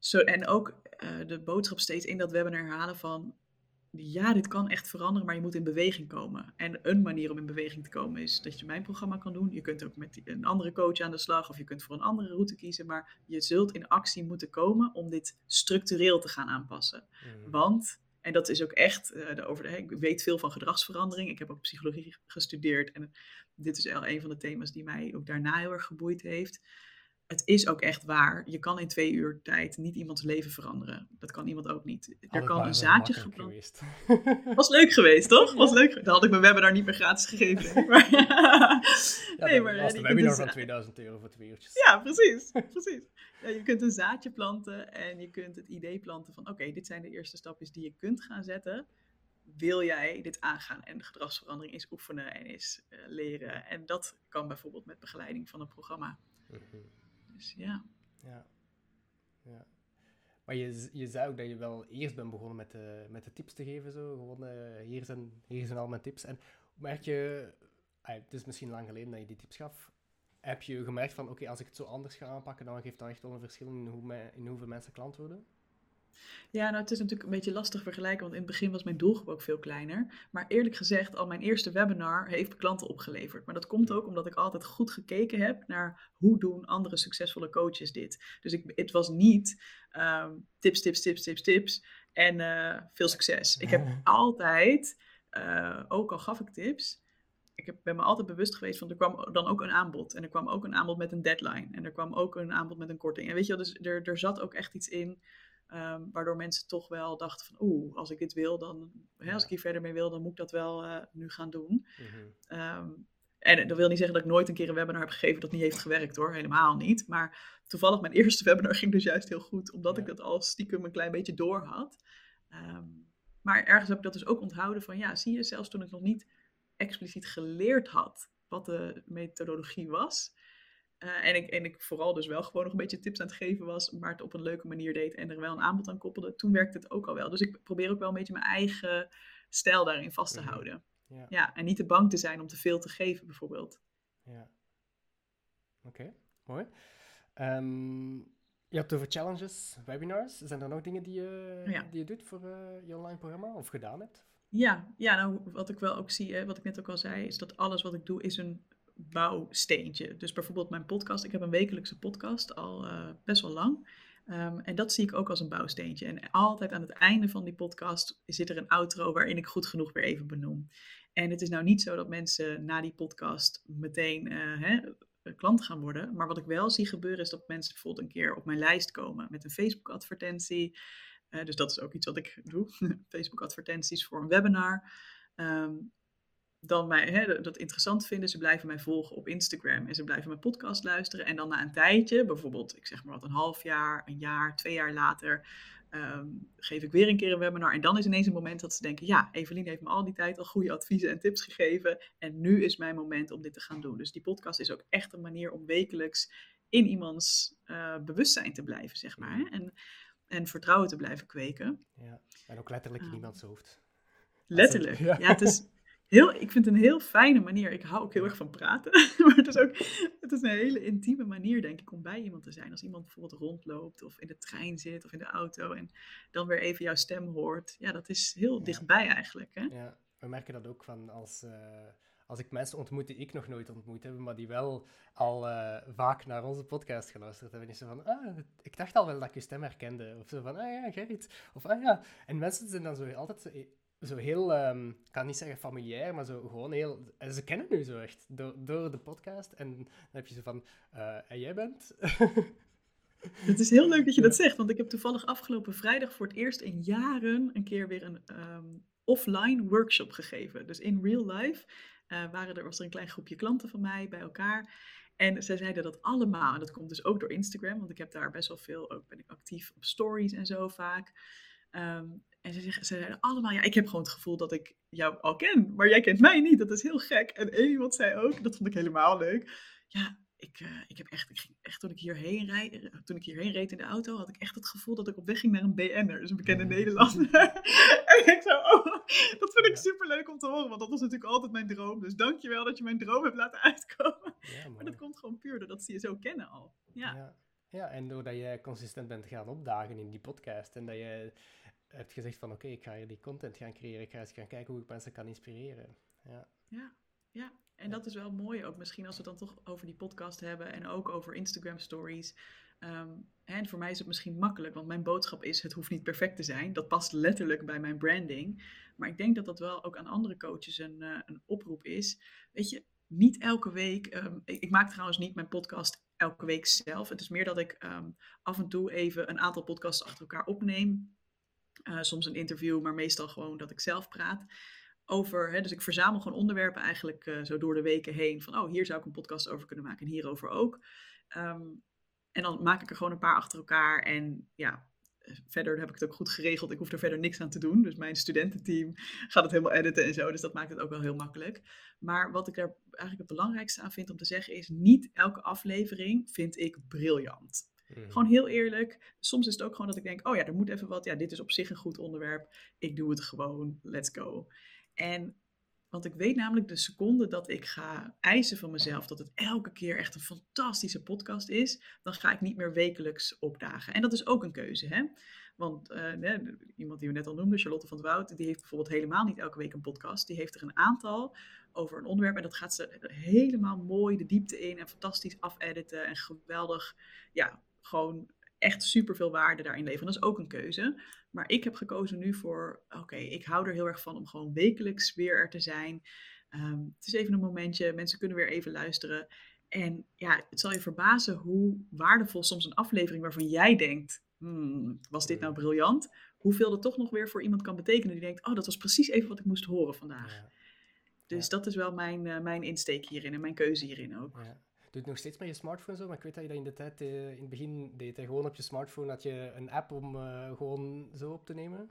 Zo, en ook uh, de boodschap steeds in dat webinar herhalen van ja, dit kan echt veranderen, maar je moet in beweging komen. En een manier om in beweging te komen is dat je mijn programma kan doen. Je kunt ook met een andere coach aan de slag of je kunt voor een andere route kiezen. Maar je zult in actie moeten komen om dit structureel te gaan aanpassen. Mm. Want, en dat is ook echt, uh, de over ik weet veel van gedragsverandering. Ik heb ook psychologie gestudeerd en dit is wel een van de thema's die mij ook daarna heel erg geboeid heeft het is ook echt waar. Je kan in twee uur tijd niet iemands leven veranderen. Dat kan iemand ook niet. Er kan een zaadje geplant. Was leuk geweest, toch? Was leuk. Dan had ik mijn webinar niet meer gratis gegeven. Maar... ja, nee, maar was de webinar van 2000 euro voor twee uurtjes. Ja, precies. precies. Ja, je kunt een zaadje planten en je kunt het idee planten van: oké, dit zijn de eerste stapjes die je kunt gaan zetten. Wil jij dit aangaan? En de gedragsverandering is oefenen en is uh, leren. En dat kan bijvoorbeeld met begeleiding van een programma. Mm ja. Ja. ja. Maar je, je zei ook dat je wel eerst bent begonnen met de, met de tips te geven. Zo. Gewoon, uh, hier, zijn, hier zijn al mijn tips. En merk je, het is misschien lang geleden dat je die tips gaf. Heb je gemerkt van, oké, als ik het zo anders ga aanpakken, dan geeft dat echt wel een verschil in, hoe in hoeveel mensen klant worden? Ja, nou het is natuurlijk een beetje lastig vergelijken, want in het begin was mijn doelgroep ook veel kleiner. Maar eerlijk gezegd, al mijn eerste webinar heeft klanten opgeleverd. Maar dat komt ook omdat ik altijd goed gekeken heb naar hoe doen andere succesvolle coaches dit. Dus ik, het was niet um, tips, tips, tips, tips, tips en uh, veel succes. Ik heb altijd, uh, ook al gaf ik tips, ik heb, ben me altijd bewust geweest van er kwam dan ook een aanbod. En er kwam ook een aanbod met een deadline. En er kwam ook een aanbod met een korting. En weet je wel, dus er, er zat ook echt iets in Ehm, waardoor mensen toch wel dachten van, oeh, als ik dit wil, dan, hè, als ik hier verder mee wil, dan moet ik dat wel uh, nu gaan doen. Mm en dat wil niet zeggen dat ik nooit een keer een webinar heb gegeven dat niet heeft gewerkt hoor, helemaal niet. Maar toevallig mijn eerste webinar ging dus juist heel goed, omdat ik dat al stiekem een klein beetje door had. Um, maar ergens heb ik dat dus ook onthouden van, ja, zie je, zelfs toen ik nog niet expliciet geleerd had wat de methodologie was, uh, en, ik, en ik vooral dus wel gewoon nog een beetje tips aan het geven was, maar het op een leuke manier deed en er wel een aanbod aan koppelde, toen werkte het ook al wel. Dus ik probeer ook wel een beetje mijn eigen stijl daarin vast te mhm. houden. Ja. ja. en niet te bang te zijn om te veel te geven, bijvoorbeeld. Ja. Oké, mooi. Um, je hebt over challenges, webinars. Zijn er nog dingen die je, die je doet voor uh, je online programma of gedaan hebt? Ja, ja nou, wat ik wel ook zie, hè, wat ik net ook al zei, is dat alles wat ik doe is een bouwsteentje. Dus bijvoorbeeld mijn podcast. Ik heb een wekelijkse podcast al uh, best wel lang. Um, en dat zie ik ook als een bouwsteentje. En altijd aan het einde van die podcast zit er een outro waarin ik goed genoeg weer even benoem. En het is nou niet zo dat mensen na die podcast meteen uh, hè, klant gaan worden. Maar wat ik wel zie gebeuren is dat mensen bijvoorbeeld een keer op mijn lijst komen met een Facebook-advertentie. Dus dat is ook iets wat ik doe. Facebook-advertenties voor een webinar. Um, dan mij, hè, dat interessant vinden. Ze blijven mij volgen op Instagram en ze blijven mijn podcast luisteren. En dan na een tijdje, bijvoorbeeld, ik zeg maar wat, een half jaar, een jaar, twee jaar later, ehm, geef ik weer een keer een webinar. En dan is ineens een moment dat ze denken, ja, Evelien heeft me al die tijd al goede adviezen en tips gegeven. En nu is mijn moment om dit te gaan doen. Dus die podcast is ook echt een manier om wekelijks in iemands uh, bewustzijn te blijven, zeg maar. Hè? En, en vertrouwen te blijven kweken. Ja, en ook letterlijk in uh, iemands hoofd. Letterlijk, ja. ja het is heel, ik vind het een heel fijne manier. Ik hou ook heel erg van praten. maar het is ook het is een hele intieme manier, denk ik, om bij iemand te zijn. Als iemand bijvoorbeeld rondloopt of in de trein zit of in de auto en dan weer even jouw stem hoort. Ja, dat is heel dichtbij eigenlijk. Hè? Ja, we merken dat ook van als, uh, als ik mensen ontmoet die ik nog nooit ontmoet heb, maar die wel al uh, vaak naar onze podcast geluisterd hebben. Is zo van, ah, ik dacht al wel dat ik je stem herkende. Of zo van, ah ja, Gerrit. Of ah ja. En mensen zijn dan zo altijd zo heel, um, ik kan niet zeggen familiair, maar zo gewoon heel... Ze kennen nu zo echt door, door de podcast. En dan heb je zo van, uh, en jij bent? Het is heel leuk dat je dat zegt, want ik heb toevallig afgelopen vrijdag voor het eerst in jaren een keer weer een um, offline workshop gegeven. Dus in real life uh, waren er, was er een klein groepje klanten van mij bij elkaar. En zij zeiden dat allemaal, en dat komt dus ook door Instagram, want ik heb daar best wel veel, ook ben ik actief op stories en zo vaak. Um, en ze, zeggen, ze zeiden allemaal, ja, ik heb gewoon het gevoel dat ik jou al ken, maar jij kent mij niet. Dat is heel gek. En één iemand zei ook, dat vond ik helemaal leuk. Ja, ik, uh, ik heb echt, ik ging echt toen ik hierheen rijd, toen ik hierheen reed in de auto, had ik echt het gevoel dat ik op weg ging naar een BN'er, dus een bekende. Nederlander. en ik zo, oh, dat vind ik super leuk om te horen, want dat was natuurlijk altijd mijn droom. Dus dankjewel dat je mijn droom hebt laten uitkomen. Ja, maar dat komt gewoon puur doordat ze je zo kennen al. Ja. ja. Ja, en doordat je consistent bent gaan opdagen in die podcast en dat je hebt gezegd van oké, ik ga hier die content gaan creëren, ik ga eens gaan kijken hoe ik mensen kan inspireren. Ja, ja, ja. en dat is wel mooi ook misschien als we het dan toch over die podcast hebben en ook over Instagram stories. Um, en voor mij is het misschien makkelijk, want mijn boodschap is: het hoeft niet perfect te zijn. Dat past letterlijk bij mijn branding. Maar ik denk dat dat wel ook aan andere coaches een, uh, een oproep is. Weet je, niet elke week. Um, ik, ik, maak trouwens niet mijn podcast elke week zelf. Het is meer dat ik um, af en toe even een aantal podcasts achter elkaar opneem. Uh, soms een interview, maar meestal gewoon dat ik zelf praat. Over, hè, dus ik verzamel gewoon onderwerpen eigenlijk uh, zo door de weken heen. Van, oh, hier zou ik een podcast over kunnen maken en hierover ook. Um, en dan maak ik er gewoon een paar achter elkaar. En ja, verder heb ik het ook goed geregeld. Ik hoef er verder niks aan te doen. Dus mijn studententeam gaat het helemaal editen en zo. Dus dat maakt het ook wel heel makkelijk. Maar wat ik er eigenlijk het belangrijkste aan vind om te zeggen is: niet elke aflevering vind ik briljant. Mhm. Gewoon heel eerlijk. Soms is het ook gewoon dat ik denk: oh ja, er moet even wat. Ja, dit is op zich een goed onderwerp. Ik doe het gewoon. Let's go. En want ik weet namelijk de seconde dat ik ga eisen van mezelf dat het elke keer echt een fantastische podcast is, dan ga ik niet meer wekelijks opdagen. En dat is ook een keuze, hè? Want uh, iemand die we net al noemde, Charlotte van het Woud, die heeft bijvoorbeeld helemaal niet elke week een podcast. Die heeft er een aantal over een onderwerp en dat gaat ze helemaal mooi de diepte in en fantastisch afediten en geweldig, ja, gewoon echt super veel waarde daarin leveren. Dat is ook een keuze. Maar ik heb gekozen nu voor, oké, ik hou er heel erg van om gewoon wekelijks weer er te zijn. Um, het is even een momentje, mensen kunnen weer even luisteren. En ja, het zal je verbazen hoe waardevol soms een aflevering waarvan jij denkt, hmm, was dit nou briljant? Hoeveel dat toch nog weer voor iemand kan betekenen die denkt, oh, dat was precies even wat ik moest horen vandaag. Dus dat is wel mijn, uh, mijn insteek hierin en mijn keuze hierin ook. Ja doe het nog steeds met je smartphone zo, maar ik weet dat je dat in de tijd, uh, in het begin deed. Hè? Gewoon op je smartphone had je een app om uh, gewoon zo op te nemen.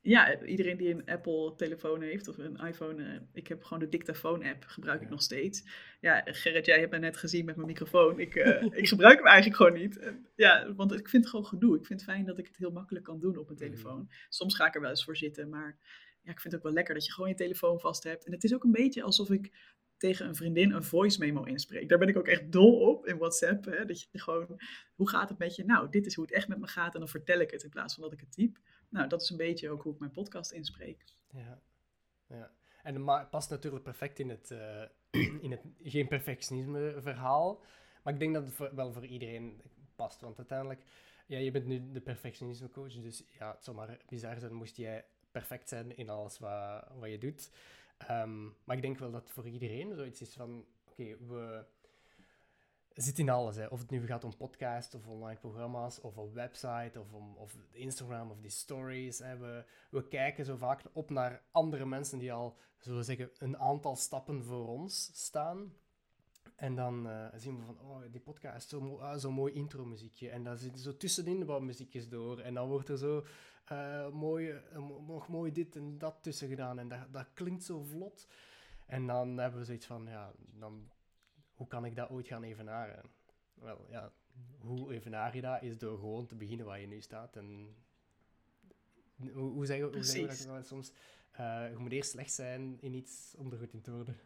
Ja, iedereen die een Apple-telefoon heeft of een iPhone, uh, ik heb gewoon de dictafoon-app, gebruik ik nog steeds. Ja, Gerrit, jij hebt me net gezien met mijn microfoon. Ik, ik gebruik hem eigenlijk gewoon niet. ja, want ik vind het gewoon gedoe. Ik vind het fijn dat ik het heel makkelijk kan doen op mijn mhm. telefoon. Soms ga ik er wel eens voor zitten, maar ja, ik vind het ook wel lekker dat je gewoon je telefoon vast hebt. En het is ook een beetje alsof ik tegen een vriendin een voice memo inspreek. Daar ben ik ook echt dol op in WhatsApp. Hè? Dat je gewoon, hoe gaat het met je? Nou, dit is hoe het echt met me gaat. En dan vertel ik het in plaats van dat ik het typ. Nou, dat is een beetje ook hoe ik mijn podcast inspreek. Ja, ja. En het past natuurlijk perfect in het, uh, in het geen perfectionisme verhaal. Maar ik denk dat het wel voor iedereen past. Want uiteindelijk, ja, je bent nu de perfectionisme coach. Dus ja, het zou maar bizar zijn moest jij perfect zijn in alles wat, wat je doet. Ehm, maar ik denk wel dat voor iedereen zoiets is van: oké, we zitten in alles. Hè. Of het nu gaat om podcast of online programma's of een website of, om, of Instagram of die stories. Hè. We, we kijken zo vaak op naar andere mensen die al, zullen we zeggen, een aantal stappen voor ons staan. En dan uh, zien we van, oh, die podcast, zo'n mo ah, zo mooi intro-muziekje. En dan zitten zo tussenin wat muziekjes door. En dan wordt er zo uh, mooi, uh, nog mooi dit en dat tussen gedaan. En dat, dat klinkt zo vlot. En dan hebben we zoiets van, ja, dan, hoe kan ik dat ooit gaan evenaren? Wel, ja, hoe evenaar je dat? Is door gewoon te beginnen waar je nu staat. En hoe, hoe zeggen we dat soms? Uh, je moet eerst slecht zijn in iets om er goed in te worden.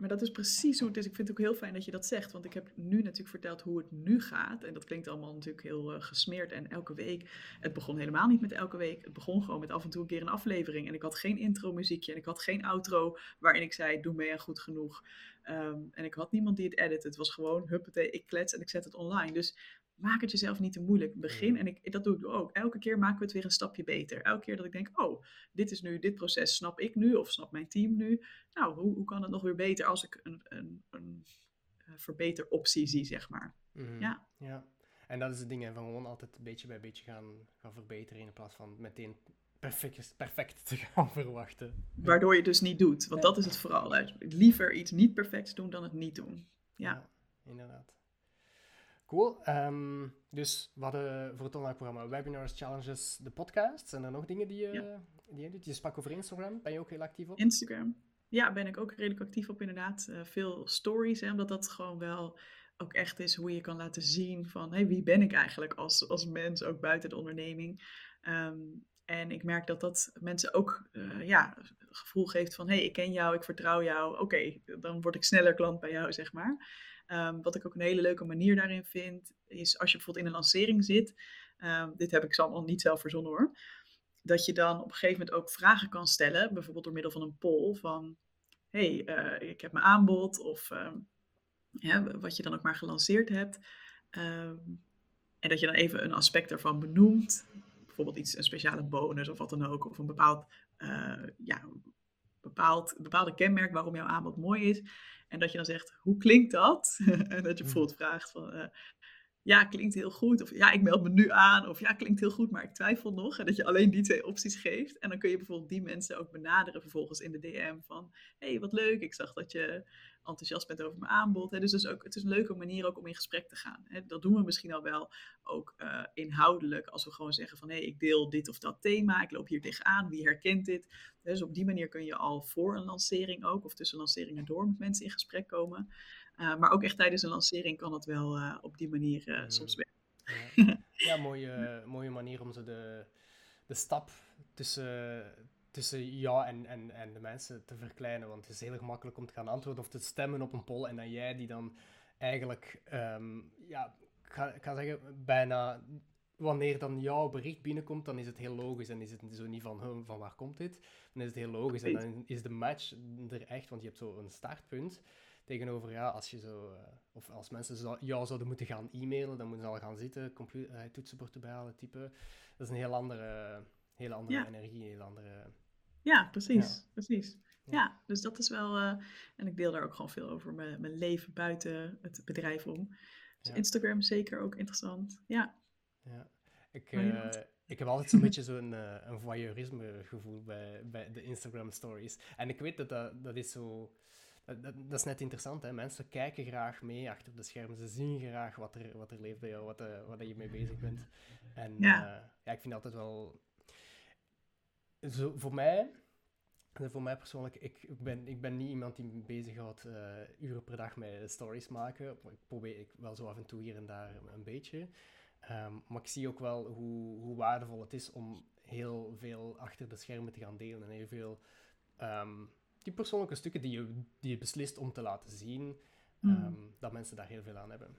Maar dat is precies hoe het is. Ik vind het ook heel fijn dat je dat zegt. Want ik heb nu natuurlijk verteld hoe het nu gaat. En dat klinkt allemaal natuurlijk heel uh, gesmeerd. En elke week. Het begon helemaal niet met elke week. Het begon gewoon met af en toe een keer een aflevering. En ik had geen intro muziekje. En ik had geen outro waarin ik zei: Doe mee en goed genoeg. Um, en ik had niemand die het edit. Het was gewoon huppatee, ik klets en ik zet het online. Dus maak het jezelf niet te moeilijk. Begin, en ik, dat doe ik ook. Elke keer maken we het weer een stapje beter. Elke keer dat ik denk, oh, dit is nu, dit proces snap ik nu, of snap mijn team nu. Nou, hoe, hoe kan het nog weer beter als ik een, een, een uh, verbeteroptie zie, zeg maar. Mhm. Ja. ja. En dat is het ding, van gewoon altijd een beetje bij beetje gaan, gaan verbeteren, in plaats van meteen perfect, perfect te gaan verwachten. Waardoor je dus niet doet, want dat is het vooral. Liever iets niet perfects doen dan het niet doen. ja, ja inderdaad. Cool. Um, dus we hadden voor het online programma webinars, challenges, de podcasts. En dan nog dingen die je, die je doet? Je sprak over Instagram. Ben je ook heel actief op? Instagram. ja, ben ik ook redelijk actief op inderdaad. Uh, veel stories, hè, omdat dat gewoon wel ook echt is hoe je kan laten zien van hey, wie ben ik eigenlijk als, als mens, ook buiten de onderneming. Um, en ik merk dat dat mensen ook uh, ja, het gevoel geeft van hé, hey, ik ken jou, ik vertrouw jou. Oké, dan word ik sneller klant bij jou, zeg maar. Um, wat ik ook een hele leuke manier daarin vind, is als je bijvoorbeeld in een lancering zit. Um, dit heb ik allemaal niet zelf verzonnen hoor. Dat je dan op een gegeven moment ook vragen kan stellen, bijvoorbeeld door middel van een poll van hey, uh, ik heb mijn aanbod of ja, wat je dan ook maar gelanceerd hebt. En dat je dan even een aspect ervan benoemt bijvoorbeeld iets, een speciale bonus of wat dan ook, of een bepaald, uh, ja, bepaald, bepaalde kenmerk waarom jouw aanbod mooi is. En dat je dan zegt, hoe klinkt dat? en dat je hmm. bijvoorbeeld vraagt van, uh, ja, klinkt heel goed. Of ja, ik meld me nu aan. Of ja, klinkt heel goed, maar ik twijfel nog. En dat je alleen die twee opties geeft. En dan kun je bijvoorbeeld die mensen ook benaderen vervolgens in de DM van... hé, hey, wat leuk, ik zag dat je enthousiast bent over mijn aanbod. Hè. Dus, dus ook, het is een leuke manier ook om in gesprek te gaan. Hè. Dat doen we misschien al wel ook uh, inhoudelijk. Als we gewoon zeggen van hé, hey, ik deel dit of dat thema. Ik loop hier tegenaan. Wie herkent dit? Dus op die manier kun je al voor een lancering ook... of tussen lanceringen door met mensen in gesprek komen... Uh, maar ook echt tijdens een lancering kan het wel uh, op die manier mm. soms werken. Ja, ja mooie, mooie manier om ze de, de stap tussen, tussen jou en, en, en de mensen te verkleinen. Want het is heel gemakkelijk om te gaan antwoorden of te stemmen op een poll. En dan jij die dan eigenlijk, um, ja, ik ga, ik ga zeggen, bijna wanneer dan jouw bericht binnenkomt, dan is het heel logisch. En is het zo niet van, van waar komt dit? Dan is het heel logisch. En dan is de match er echt, want je hebt zo een startpunt. Tegenover, ja, als je zo, uh, of als mensen zo, jou zouden moeten gaan e-mailen, dan moeten ze al gaan zitten, computer, uh, toetsenbord erbij halen, typen. Dat is een heel andere, heel andere ja. energie, een heel andere... Ja, precies, ja. precies. Ja. dus dat is wel, uh, en ik deel daar ook gewoon veel over mijn, mijn leven buiten het bedrijf om. Dus Instagram zeker ook interessant, ja. Ja, ik, ik heb altijd zo'n beetje zo'n een voyeurisme gevoel bij, bij de Instagram stories. En ik weet dat dat, dat is zo dat, dat, is net interessant, hè? mensen kijken graag mee achter de schermen. Ze zien graag wat er, wat er leeft bij jou, wat, uh, wat je mee bezig bent. En ja. Ja, ik vind altijd wel... Zo, voor mij, voor mij persoonlijk, ik, ik, ben, ik ben niet iemand die me bezighoudt uh, uren per dag met stories maken. Ik probeer ik wel zo af en toe hier en daar een beetje. Um, maar ik zie ook wel hoe, hoe waardevol het is om heel veel achter de schermen te gaan delen en heel veel... Um, die persoonlijke stukken die je, die je beslist om te laten zien, mm. um, dat mensen daar heel veel aan hebben.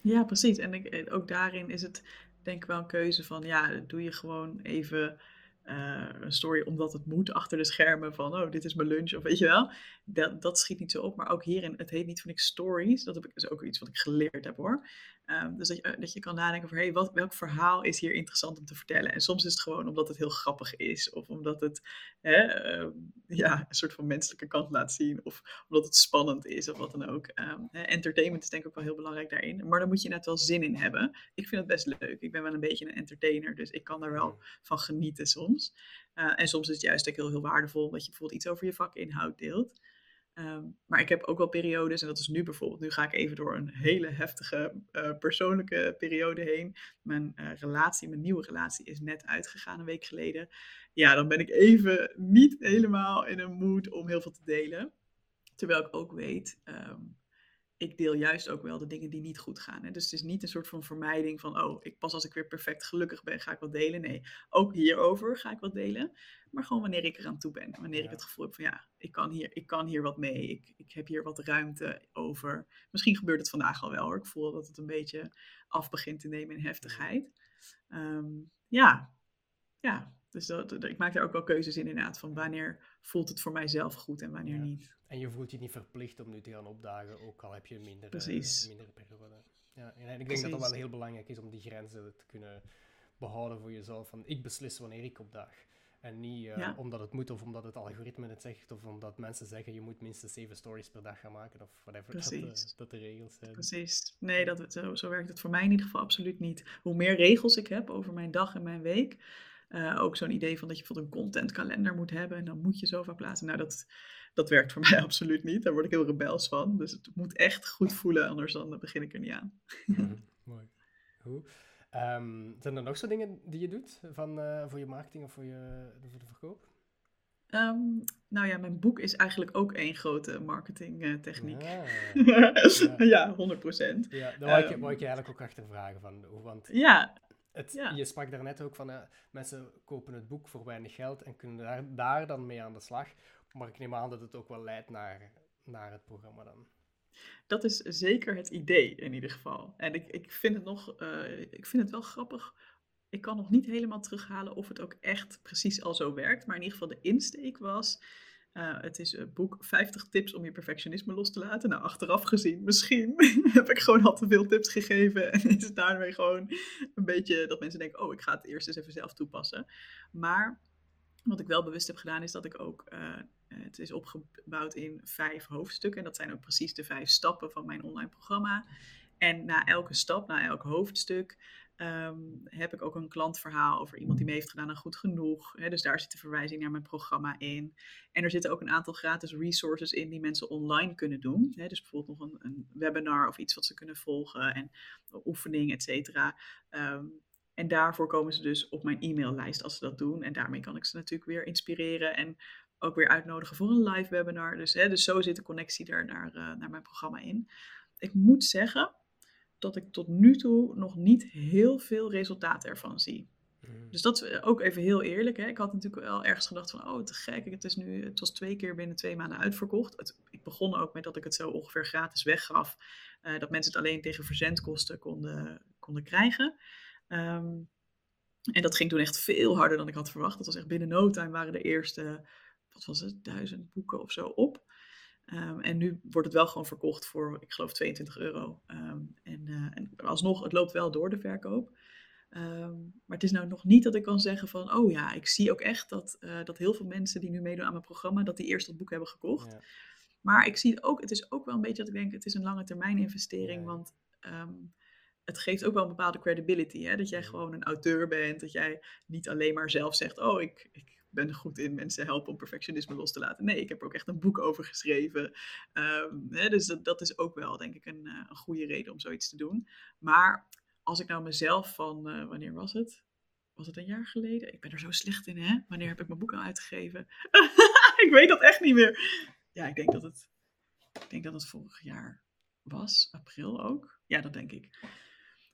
Ja, precies. En ik, eh, ook daarin is het denk ik wel een keuze van, ja, doe je gewoon even uh, een story omdat het moet achter de schermen van, oh, dit is mijn lunch, of weet je wel. Dat, dat schiet niet zo op. Maar ook hierin, het heet niet van ik stories. Dat heb ik, is ook iets wat ik geleerd heb hoor. Um, dus dat je, dat je kan nadenken over, hey, wat, welk verhaal is hier interessant om te vertellen? En soms is het gewoon omdat het heel grappig is, of omdat het hè, uh, ja, een soort van menselijke kant laat zien, of omdat het spannend is, of wat dan ook. Um, entertainment is denk ik ook wel heel belangrijk daarin. Maar daar moet je net wel zin in hebben. Ik vind het best leuk. Ik ben wel een beetje een entertainer, dus ik kan er wel van genieten soms. Uh, en soms is het juist ook heel, heel waardevol dat je bijvoorbeeld iets over je vakinhoud deelt. Um, maar ik heb ook wel periodes, en dat is nu bijvoorbeeld, nu ga ik even door een hele heftige uh, persoonlijke periode heen. Mijn uh, relatie, mijn nieuwe relatie, is net uitgegaan een week geleden. Ja, dan ben ik even niet helemaal in een mood om heel veel te delen. Terwijl ik ook weet, um, ik deel juist ook wel de dingen die niet goed gaan. Hè? Dus het is niet een soort van vermijding van, oh, ik pas als ik weer perfect gelukkig ben, ga ik wat delen. Nee, ook hierover ga ik wat delen. Maar gewoon wanneer ik eraan toe ben. Wanneer ik het gevoel heb van, ja, ik kan hier, ik kan hier wat mee. Ik, ik heb hier wat ruimte over. Misschien gebeurt het vandaag al wel hoor. Ik voel dat het een beetje af begint te nemen in heftigheid. Um, ja, ja, dus dat, ik maak daar ook wel keuzes in inderdaad. Van wanneer voelt het voor mijzelf goed en wanneer niet. En je voelt je niet verplicht om nu te gaan opdagen, ook al heb je minder, Precies. Uh, minder periode. Ja, en ik denk dat het wel heel belangrijk is om die grenzen te kunnen behouden voor jezelf. Van ik beslis wanneer ik opdaag. En niet uh, omdat het moet of omdat het algoritme het zegt of omdat mensen zeggen je moet minstens zeven stories per dag gaan maken of whatever dat, dat, de regels zijn. Precies. Nee, dat, zo, zo werkt het voor mij in ieder geval absoluut niet. Hoe meer regels ik heb over mijn dag en mijn week, uh, ook zo'n idee van dat je bijvoorbeeld een contentkalender moet hebben en dan moet je zoveel plaatsen. Nou, dat, dat werkt voor mij absoluut niet. Daar word ik heel rebels van. Dus het moet echt goed voelen, anders dan begin ik er niet aan. Mhm, mooi. Goed. Um, zijn er nog zo dingen die je doet van, uh, voor je marketing of voor, je, voor de verkoop? Ehm, nou ja, mijn boek is eigenlijk ook één grote marketingtechniek. Ah, ja. ja. 100 procent. Ja, daar wou ik, Ehm, wou ik je eigenlijk ook achter vragen van. hoe- Want Ja, het, Ja. je sprak daarnet ook van, eh, mensen kopen het boek voor weinig geld en kunnen daar, daar dan mee aan de slag. Maar ik neem aan dat het ook wel leidt naar, naar het programma dan. dat is zeker het idee in ieder geval. En ik, ik vind het nog, eh, ik vind het wel grappig. Ik kan nog niet helemaal terughalen of het ook echt precies al zo werkt. Maar in ieder geval de insteek was, eh, het is een boek 50 tips om je perfectionisme los te laten. Nou, achteraf gezien, misschien heb ik gewoon al te veel tips gegeven. En is het daarmee gewoon een beetje dat mensen denken, oh, ik ga het eerst eens even zelf toepassen. Maar wat ik wel bewust heb gedaan, is dat ik ook. eh, het is opgebouwd in vijf hoofdstukken. En dat zijn ook precies de vijf stappen van mijn online programma. En na elke stap, na elk hoofdstuk, ehm, heb ik ook een klantverhaal over iemand die mee heeft gedaan aan goed genoeg. Dus daar zit de verwijzing naar mijn programma in. En er zitten ook een aantal gratis resources in die mensen online kunnen doen. Dus bijvoorbeeld nog een, een webinar of iets wat ze kunnen volgen en oefening, et cetera. Ehm, en daarvoor komen ze dus op mijn e-maillijst als ze dat doen. En daarmee kan ik ze natuurlijk weer inspireren en ook weer uitnodigen voor een live webinar. Dus, hè, dus zo zit de connectie er naar, eh, naar mijn programma in. Ik moet zeggen dat ik tot nu toe nog niet heel veel resultaten ervan zie. Mm. Dus dat is ook even heel eerlijk. Hè. Ik had natuurlijk wel ergens gedacht van, oh, te gek. Het, is nu, het was twee keer binnen twee maanden uitverkocht. Het, ik begon ook met dat ik het zo ongeveer gratis weggaf. eh, dat mensen het alleen tegen verzendkosten konden, konden krijgen. Ehm, en dat ging toen echt veel harder dan ik had verwacht. Dat was echt binnen no time waren de eerste, wat was het, duizend boeken of zo op. Ehm, en nu wordt het wel gewoon verkocht voor, ik geloof, 22 euro. Ehm, en, eh, en alsnog, het loopt wel door de verkoop. Ehm, maar het is nou nog niet dat ik kan zeggen van, oh ja, ik zie ook echt dat, eh, dat heel veel mensen die nu meedoen aan mijn programma, dat die eerst dat boek hebben gekocht. Ja. Maar ik zie het ook, het is ook wel een beetje dat ik denk, het is een lange termijn investering, Ja. want het geeft ook wel een bepaalde credibility. Hè? Dat jij gewoon een auteur bent, dat jij niet alleen maar zelf zegt, oh, ik, ik ben goed in mensen helpen om perfectionisme los te laten. Nee, ik heb er ook echt een boek over geschreven. Ehm, hè, dus dat, dat is ook wel, denk ik, een, eh, een goede reden om zoiets te doen. Maar als ik nou mezelf van, eh, wanneer was het? Was het een jaar geleden? Ik ben er zo slecht in, hè? Wanneer heb ik mijn boek al uitgegeven? ik weet dat echt niet meer. Ja, ik denk dat het, ik denk dat het vorig jaar was, april ook. Ja, dat denk ik.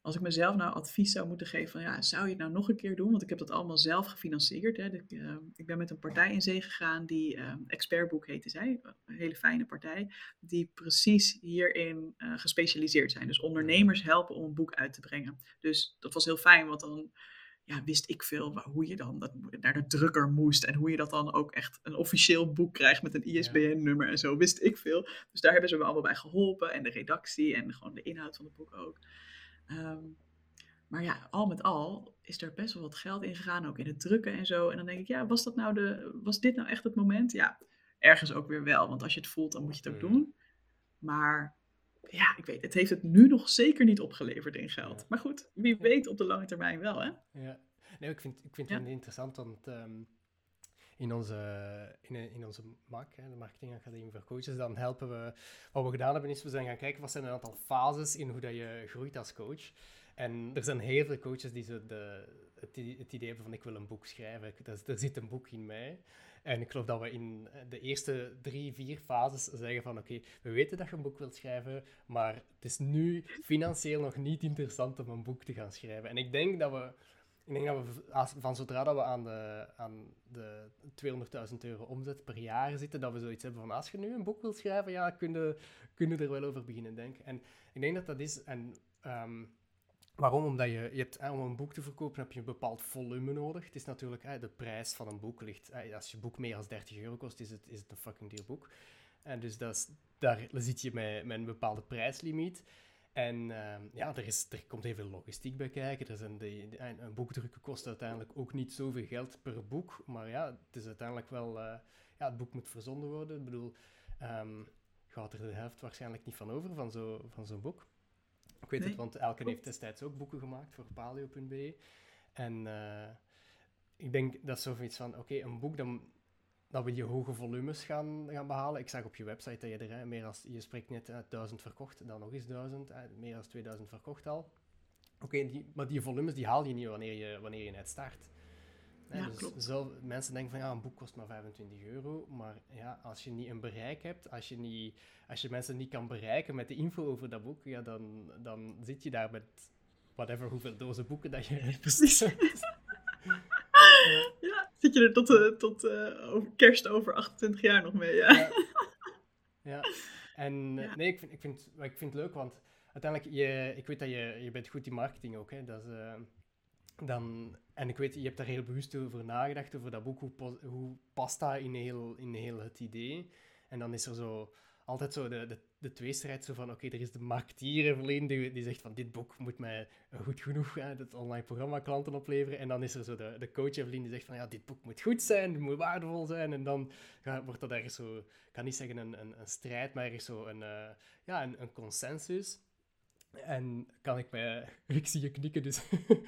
Als ik mezelf nou advies zou moeten geven van ja, zou je het nou nog een keer doen? Want ik heb dat allemaal zelf gefinancierd. Hè. Ik, eh, ik ben met een partij in zee gegaan die eh, Expertboek heette zij. Een hele fijne partij. Die precies hierin eh, gespecialiseerd zijn. Dus ondernemers helpen om een boek uit te brengen. Dus dat was heel fijn, want dan ja, wist ik veel hoe je dan dat, naar de drukker moest. En hoe je dat dan ook echt een officieel boek krijgt met een ISBN-nummer en zo. Wist ik veel. Dus daar hebben ze me allemaal bij geholpen. En de redactie en gewoon de inhoud van het boek ook. Ehm, maar ja, al met al is er best wel wat geld in gegaan, ook in het drukken en zo. En dan denk ik, ja, was, dat nou de, was dit nou echt het moment? Ja, ergens ook weer wel, want als je het voelt, dan moet je het ook Mhm. doen. Maar ja, ik weet, het heeft het nu nog zeker niet opgeleverd in geld. Ja. Maar goed, wie weet op de lange termijn wel, hè? Ja. Nee, ik vind, ik vind Ja. het interessant, want ehm, in, onze, in, in onze MAC, de Marketing Academie voor Coaches, dan helpen we... Wat we gedaan hebben, is we zijn gaan kijken wat zijn een aantal fases in hoe dat je groeit als coach. En er zijn heel veel coaches die zo de, het, idee hebben van ik wil een boek schrijven, er, er zit een boek in mij. En ik geloof dat we in de eerste drie, vier fases zeggen van oké, we weten dat je een boek wilt schrijven, maar het is nu financieel nog niet interessant om een boek te gaan schrijven. En ik denk dat we ik denk dat we van zodra dat we aan de, aan de 200.000 euro omzet per jaar zitten, dat we zoiets hebben van als je nu een boek wilt schrijven, ja, kun je, kun er wel over beginnen denken. En ik denk dat dat is, en ehm, waarom? Omdat je, je om een boek te verkopen heb je een bepaald volume nodig. Het is natuurlijk, eh, de prijs van een boek ligt, als je boek meer dan 30 euro kost, is het, is het een fucking duur boek. En dus dat daar zit je met, met een bepaalde prijslimiet. En ehm, ja, er, is, er komt heel veel logistiek bij kijken. Er zijn de, de- een een boek drukken kost uiteindelijk ook niet zoveel geld per boek. Maar ja, het is uiteindelijk wel... eh, ja, het boek moet verzonden worden. Ik bedoel, ehm gaat er de helft waarschijnlijk niet van over, van zo'n van zo'n boek. Ik weet Nee, het, want Elke heeft destijds ook boeken gemaakt voor paleo.be. En eh, ik denk dat is zoiets van, oké, een boek dan, dat we die hoge volumes gaan, gaan behalen. Ik zag op je website dat je er hè, meer als, je spreekt net uit 1000 verkocht, dan nog eens 1000, eh, meer dan 2000 verkocht al. Oké, maar die volumes die haal je niet wanneer je, wanneer je net start. Ja, dus klopt. Mensen denken van ja, een boek kost maar 25 euro. Maar ja, als je niet een bereik hebt, als je, niet, als je mensen niet kan bereiken met de info over dat boek, ja, dan, dan zit je daar met whatever hoeveel dozen boeken dat je Precies. ja, zit je er tot, uh, tot uh, over kerst over 28 jaar nog mee, ja. ja. ja. En uh, nee, ik vind, ik, vind, ik vind het leuk, want uiteindelijk, je, ik weet dat je, je bent goed in marketing ook, hè. Dat is, dan, en ik weet, je hebt daar heel bewust over nagedacht, over dat boek, hoe, hoe past dat in heel, in heel het idee? En dan is er zo altijd zo de, de, de tweestrijd zo van, oké, er is de Evelien die, die zegt van, dit boek moet mij goed genoeg hè, het online programma klanten opleveren. En dan is er zo de, de coach Evelien die zegt van, ja, dit boek moet goed zijn, moet waardevol zijn. En dan wordt dat ergens zo, ik kan niet zeggen een, een, een strijd, maar ergens zo een, uh, ja, een, een consensus. En kan ik mij... Ik zie je knikken, dus...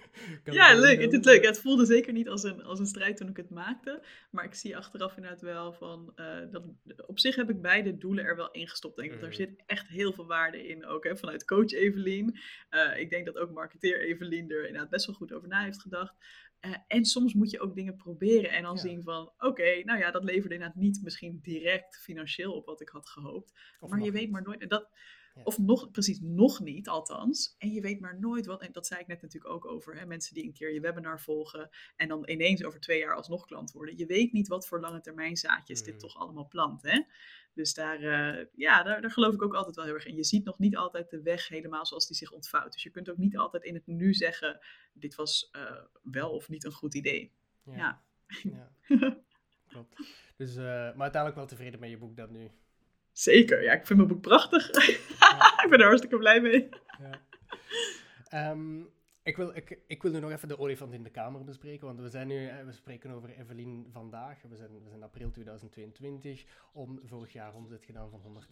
ja, leuk. Het is leuk. Het voelde zeker niet als een, als een strijd toen ik het maakte. Maar ik zie achteraf inderdaad wel van... Uh, dat, op zich heb ik beide doelen er wel ingestopt, denk ik. Want daar mhm. zit echt heel veel waarde in, ook hè, vanuit coach Evelien. Uh, ik denk dat ook marketeer Evelien er inderdaad best wel goed over na heeft gedacht. Uh, en soms moet je ook dingen proberen en dan zien van, oké, nou ja, dat leverde inderdaad niet misschien direct financieel op wat ik had gehoopt. Of maar je weet maar nooit. En dat, of nog, precies, nog niet althans. En je weet maar nooit wat, en dat zei ik net natuurlijk ook over hè, mensen die een keer je webinar volgen en dan ineens over twee jaar alsnog klant worden. Je weet niet wat voor lange termijn zaadjes dit mm. toch allemaal plant. Hè? Dus daar, uh, ja, daar, daar, geloof ik ook altijd wel heel erg in. Je ziet nog niet altijd de weg helemaal zoals die zich ontvouwt. Dus je kunt ook niet altijd in het nu zeggen, dit was uh, wel of niet een goed idee. Ja. ja. ja. Klopt. Dus, uh, maar uiteindelijk wel tevreden met je boek dan nu. Zeker, ja, ik vind mijn boek prachtig. ik ben er hartstikke blij mee. Ja. Um, ik, wil, ik, ik wil nu nog even de olifant in de kamer bespreken, want we zijn nu, we spreken over Evelien vandaag. We zijn, we zijn april 2022, om, vorig jaar omzet gedaan van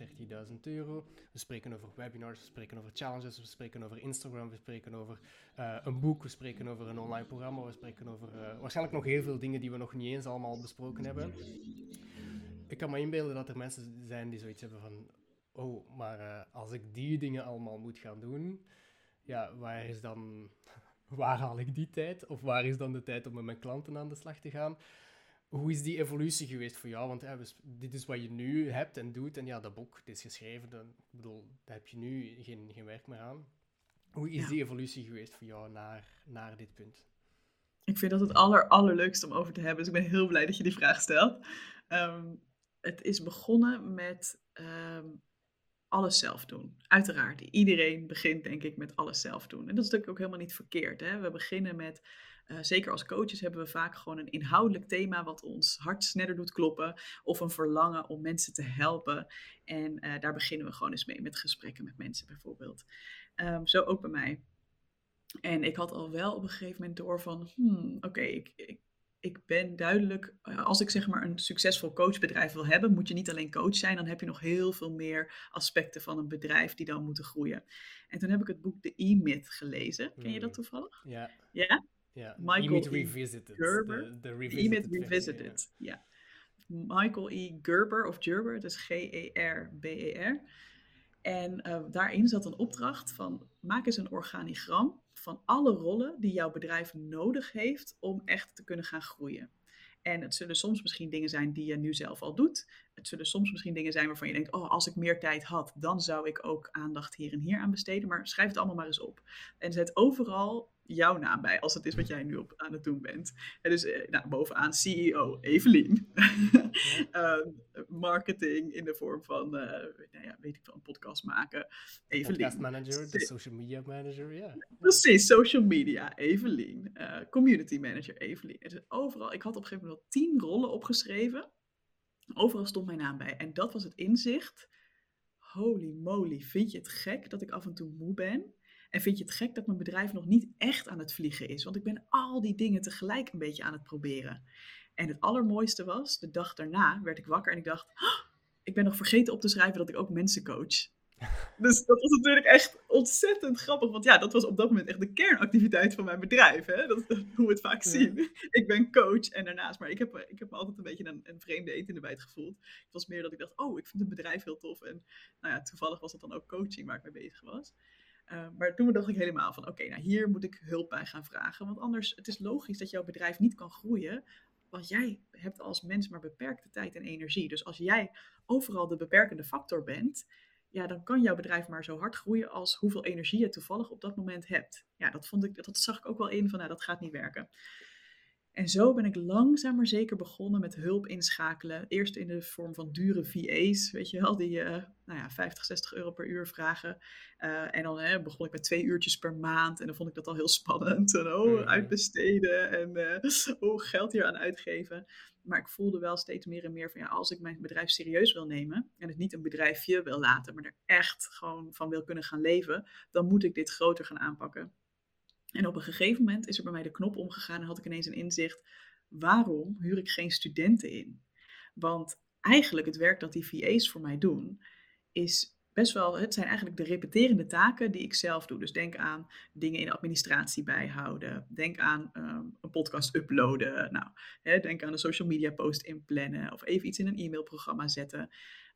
130.000 euro. We spreken over webinars, we spreken over challenges, we spreken over Instagram, we spreken over uh, een boek, we spreken over een online programma, we spreken over uh, waarschijnlijk nog heel veel dingen die we nog niet eens allemaal besproken hebben ik kan me inbeelden dat er mensen zijn die zoiets hebben van... Oh, maar uh, als ik die dingen allemaal moet gaan doen, ja, waar is dan... Waar haal ik die tijd? Of waar is dan de tijd om met mijn klanten aan de slag te gaan? Hoe is die evolutie geweest voor jou? Want ja, dit is wat je nu hebt en doet. En ja, dat boek, het is geschreven. Dan, ik bedoel, daar heb je nu geen, geen werk meer aan. Hoe is die evolutie geweest voor jou naar, naar dit punt? Ik vind dat het aller, allerleukste om over te hebben. Dus ik ben heel blij dat je die vraag stelt. Um, het is begonnen met um, alles zelf doen. Uiteraard, iedereen begint denk ik met alles zelf doen. En dat is natuurlijk ook helemaal niet verkeerd. Hè? We beginnen met, uh, zeker als coaches hebben we vaak gewoon een inhoudelijk thema wat ons hart sneller doet kloppen. Of een verlangen om mensen te helpen. En uh, daar beginnen we gewoon eens mee met gesprekken met mensen bijvoorbeeld. Um, zo ook bij mij. En ik had al wel op een gegeven moment door van, hmm, oké, ik, ik ik ben duidelijk, eh, als ik zeg maar een succesvol coachbedrijf wil hebben, moet je niet alleen coach zijn, dan heb je nog heel veel meer aspecten van een bedrijf die dan moeten groeien. En toen heb ik het boek The E-Myth gelezen. Ken je dat hmm. toevallig? Ja. Ja? Ja, Michael E. Revisited. Gerber. The, E-Myth Revisited, ja. Michael E. Gerber of Gerber, dus G-E-R-B-E-R. En uh, daarin zat een opdracht van maak eens een organigram van alle rollen die jouw bedrijf nodig heeft om echt te kunnen gaan groeien. En het zullen soms misschien dingen zijn die je nu zelf al doet. Het zullen soms misschien dingen zijn waarvan je denkt: oh, als ik meer tijd had, dan zou ik ook aandacht hier en hier aan besteden. Maar schrijf het allemaal maar eens op. En zet overal jouw naam bij, als het is wat jij nu op, aan het doen bent. En dus eh, nou, bovenaan CEO Evelien. Ehm, marketing in de vorm van, uh, nou ja, weet ik veel, een podcast maken. Evelien. Podcast manager, de social media manager, ja. Precies, social media, Evelien. Uh, community manager, Evelien. Dus overal, ik had op een gegeven moment al tien rollen opgeschreven. Overal stond mijn naam bij. En dat was het inzicht. Holy moly, vind je het gek dat ik af en toe moe ben? En vind je het gek dat mijn bedrijf nog niet echt aan het vliegen is? Want ik ben al die dingen tegelijk een beetje aan het proberen. En het allermooiste was, de dag daarna werd ik wakker en ik dacht, oh, ik ben nog vergeten op te schrijven dat ik ook mensen coach. Dus dat was natuurlijk echt ontzettend grappig. Want ja, dat was op dat moment echt de kernactiviteit van mijn bedrijf. Hè? Dat is hoe we het vaak zien. Ik ben coach en daarnaast. Maar ik heb, ik heb me altijd een beetje een, een vreemde eet in de bijt gevoeld. Het was meer dat ik dacht, oh, ik vind het bedrijf heel tof. En nou ja, toevallig was het dan ook coaching waar ik mee bezig was. Uh, maar toen dacht ik helemaal van, oké, nou hier moet ik hulp bij gaan vragen. Want anders, het is logisch dat jouw bedrijf niet kan groeien. Want jij hebt als mens maar beperkte tijd en energie. Dus als jij overal de beperkende factor bent, ja, dan kan jouw bedrijf maar zo hard groeien als hoeveel energie je toevallig op dat moment hebt. Ja, dat, vond ik, dat zag ik ook wel in van, nou, dat gaat niet werken. En zo ben ik langzaam maar zeker begonnen met hulp inschakelen. Eerst in de vorm van dure VA's, weet je wel, die uh, nou ja, 50, 60 euro per uur vragen. Uh, en dan hè, begon ik met twee uurtjes per maand en dan vond ik dat al heel spannend. En oh, mm-hmm. uitbesteden en uh, oh, geld hier aan uitgeven. Maar ik voelde wel steeds meer en meer van ja, als ik mijn bedrijf serieus wil nemen en het niet een bedrijfje wil laten, maar er echt gewoon van wil kunnen gaan leven, dan moet ik dit groter gaan aanpakken. En op een gegeven moment is er bij mij de knop omgegaan en had ik ineens een inzicht: waarom huur ik geen studenten in? Want eigenlijk het werk dat die VA's voor mij doen, is best wel, het zijn eigenlijk de repeterende taken die ik zelf doe. Dus denk aan dingen in administratie bijhouden. Denk aan ehm, een podcast uploaden. Nou, hè, denk aan een social media post inplannen. Of even iets in een e-mailprogramma zetten.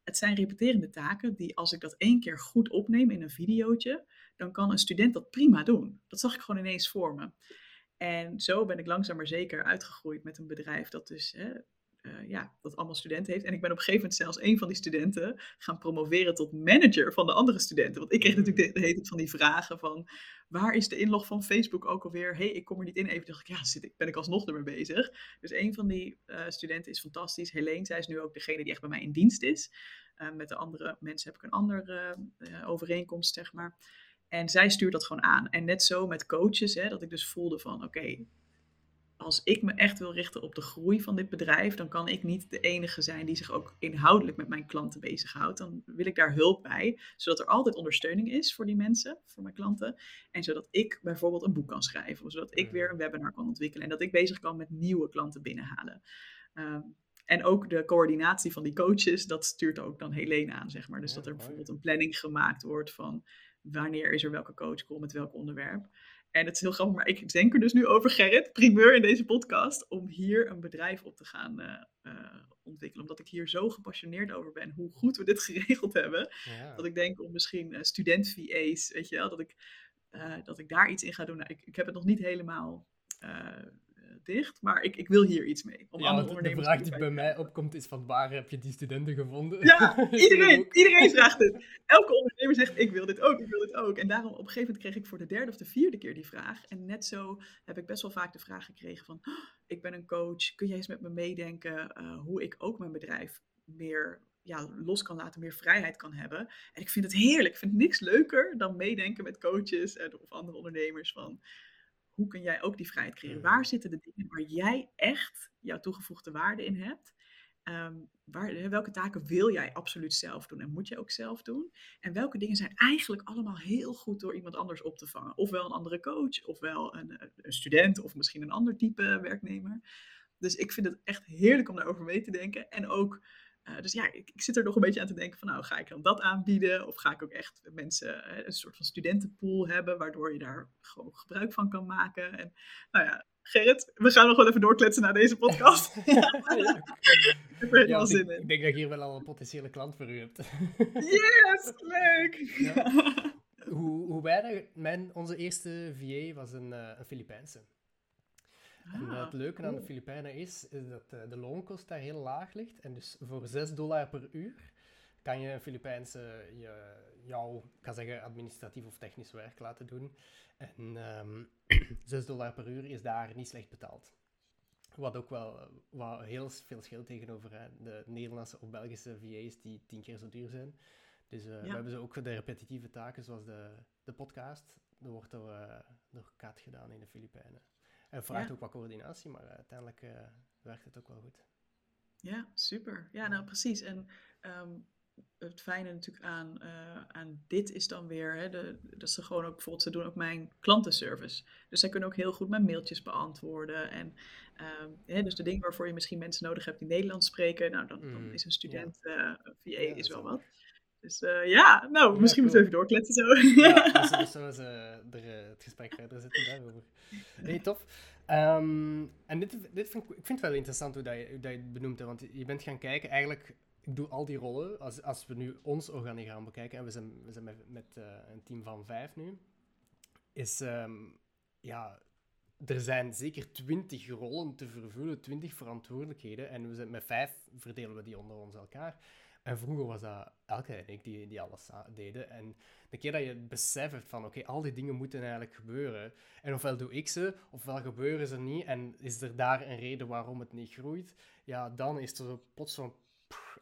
Het zijn repeterende taken die als ik dat één keer goed opneem in een videootje, dan kan een student dat prima doen. Dat zag ik gewoon ineens voor me. En zo ben ik langzaam maar zeker uitgegroeid met een bedrijf dat dus hè, uh, ja, dat allemaal studenten heeft. En ik ben op een gegeven moment zelfs een van die studenten gaan promoveren tot manager van de andere studenten. Want ik kreeg natuurlijk de, hele van die vragen van, waar is de inlog van Facebook ook alweer? hey, ik kom er niet in. Even dacht ik, ja, zit ik, ben ik alsnog ermee bezig. Dus een van die uh, studenten is fantastisch. Helene, zij is nu ook degene die echt bij mij in dienst is. Uh, met de andere mensen heb ik een andere overeenkomst, zeg maar. En zij stuurt dat gewoon aan. En net zo met coaches, hè, dat ik dus voelde van, oké, als ik me echt wil richten op de groei van dit bedrijf, dan kan ik niet de enige zijn die zich ook inhoudelijk met mijn klanten bezighoudt. Dan wil ik daar hulp bij, zodat er altijd ondersteuning is voor die mensen, voor mijn klanten. En zodat ik bijvoorbeeld een boek kan schrijven, of zodat ik weer een webinar kan ontwikkelen en dat ik bezig kan met nieuwe klanten binnenhalen. Ehm, en ook de coördinatie van die coaches, dat stuurt ook dan Helene aan, zeg maar. Dus dat er bijvoorbeeld een planning gemaakt wordt van wanneer is er welke coach komt met welk onderwerp. En het is heel grappig, maar ik denk er dus nu over, Gerrit, primeur in deze podcast, om hier een bedrijf op te gaan uh, uh, ontwikkelen. Omdat ik hier zo gepassioneerd over ben, hoe goed we dit geregeld hebben. Ja. Dat ik denk om misschien uh, student-VA's, weet je wel, dat ik, dat ik daar iets in ga doen. Nou, ik, ik heb het nog niet helemaal dicht, maar ik, ik wil hier iets mee. Om ja, de vraag die bij mij opkomt is van waar heb je die studenten gevonden? Ja, iedereen, iedereen vraagt het. Elke ondernemer zegt ik wil dit ook, ik wil dit ook. En daarom op een gegeven moment kreeg ik voor de derde of de vierde keer die vraag. En net zo heb ik best wel vaak de vraag gekregen van oh, ik ben een coach, kun jij eens met me meedenken uh, hoe ik ook mijn bedrijf meer ja, los kan laten, meer vrijheid kan hebben. En ik vind het heerlijk. Ik vind niks leuker dan meedenken met coaches of andere ondernemers van hoe kun jij ook die vrijheid creëren? Waar mm. zitten de dingen waar jij echt jouw toegevoegde waarde in hebt? Ehm, waar, welke taken wil jij absoluut zelf doen en moet je ook zelf doen? En welke dingen zijn eigenlijk allemaal heel goed door iemand anders op te vangen? Ofwel een andere coach, ofwel een, eh, een student, of misschien een ander type werknemer. Dus ik vind het echt heerlijk om daarover mee te denken. En ook uh, dus ja, ik, ik, zit er nog een beetje aan te denken van, nou, ga ik dan dat aanbieden? Of ga ik ook echt mensen uh, een soort van studentenpool hebben, waardoor je daar gewoon gebruik van kan maken? En nou ja, Gerrit, we gaan nog wel even doorkletsen naar deze podcast. ik heb er helemaal zin in. Ik denk dat ik hier wel al een potentiële klant voor u hebt. yes, leuk! Hoe, hoe wij, mijn, onze eerste VA was een, uh, een Filipijnse. En ah, het leuke aan de Filipijnen is, is dat eh, de loonkost daar heel laag ligt. En dus voor 6 dollar per uur kan je een Filipijnse je, jou, kan zeggen, administratief of technisch werk laten doen. En um, ehm, 6 dollar per uur is daar niet slecht betaald. Wat ook wel eh, wat heel veel scheelt tegenover hè, de Nederlandse of Belgische VA's die tien keer zo duur zijn. Dus uh, we hebben ze ook voor de repetitieve taken, zoals de, de podcast. Dat wordt door, uh, door Kat gedaan in de Filipijnen. Het vraagt ook wat coördinatie, maar uiteindelijk uh, werkt het ook wel goed. Ja, super. Ja, nou precies. En um, het fijne natuurlijk aan, uh, aan dit is dan weer hè, de, dat ze gewoon ook bijvoorbeeld, ze doen ook mijn klantenservice. Dus zij kunnen ook heel goed mijn mailtjes beantwoorden. En um, hè, dus de dingen waarvoor je misschien mensen nodig hebt die Nederlands spreken, nou dan, dan mm, is een student ja. uh, VA ja, is wel wat. Dus uh, ja, nou, misschien moeten we even doorkletsen zo. Ja, dus zo is er, het gesprek verder zitten daarover. Hey, tof. Um, en dit, dit vind ik, ik vind het wel interessant hoe, dat je, hoe dat je het benoemt, hè, want je bent gaan kijken, eigenlijk ik doe al die rollen. Als, als we nu ons organigram bekijken, en we zijn, we zijn met, met eh, een team van vijf nu, is ehm, ja, er zijn zeker twintig rollen te vervullen, twintig verantwoordelijkheden. En we zijn met vijf verdelen we die onder ons elkaar. En vroeger was dat elke en ik die, die alles deden. En de keer dat je beseft van, oké, al die dingen moeten eigenlijk gebeuren. En ofwel doe ik ze, ofwel gebeuren ze niet. En is er daar een reden waarom het niet groeit? Ja, dan is er plots van,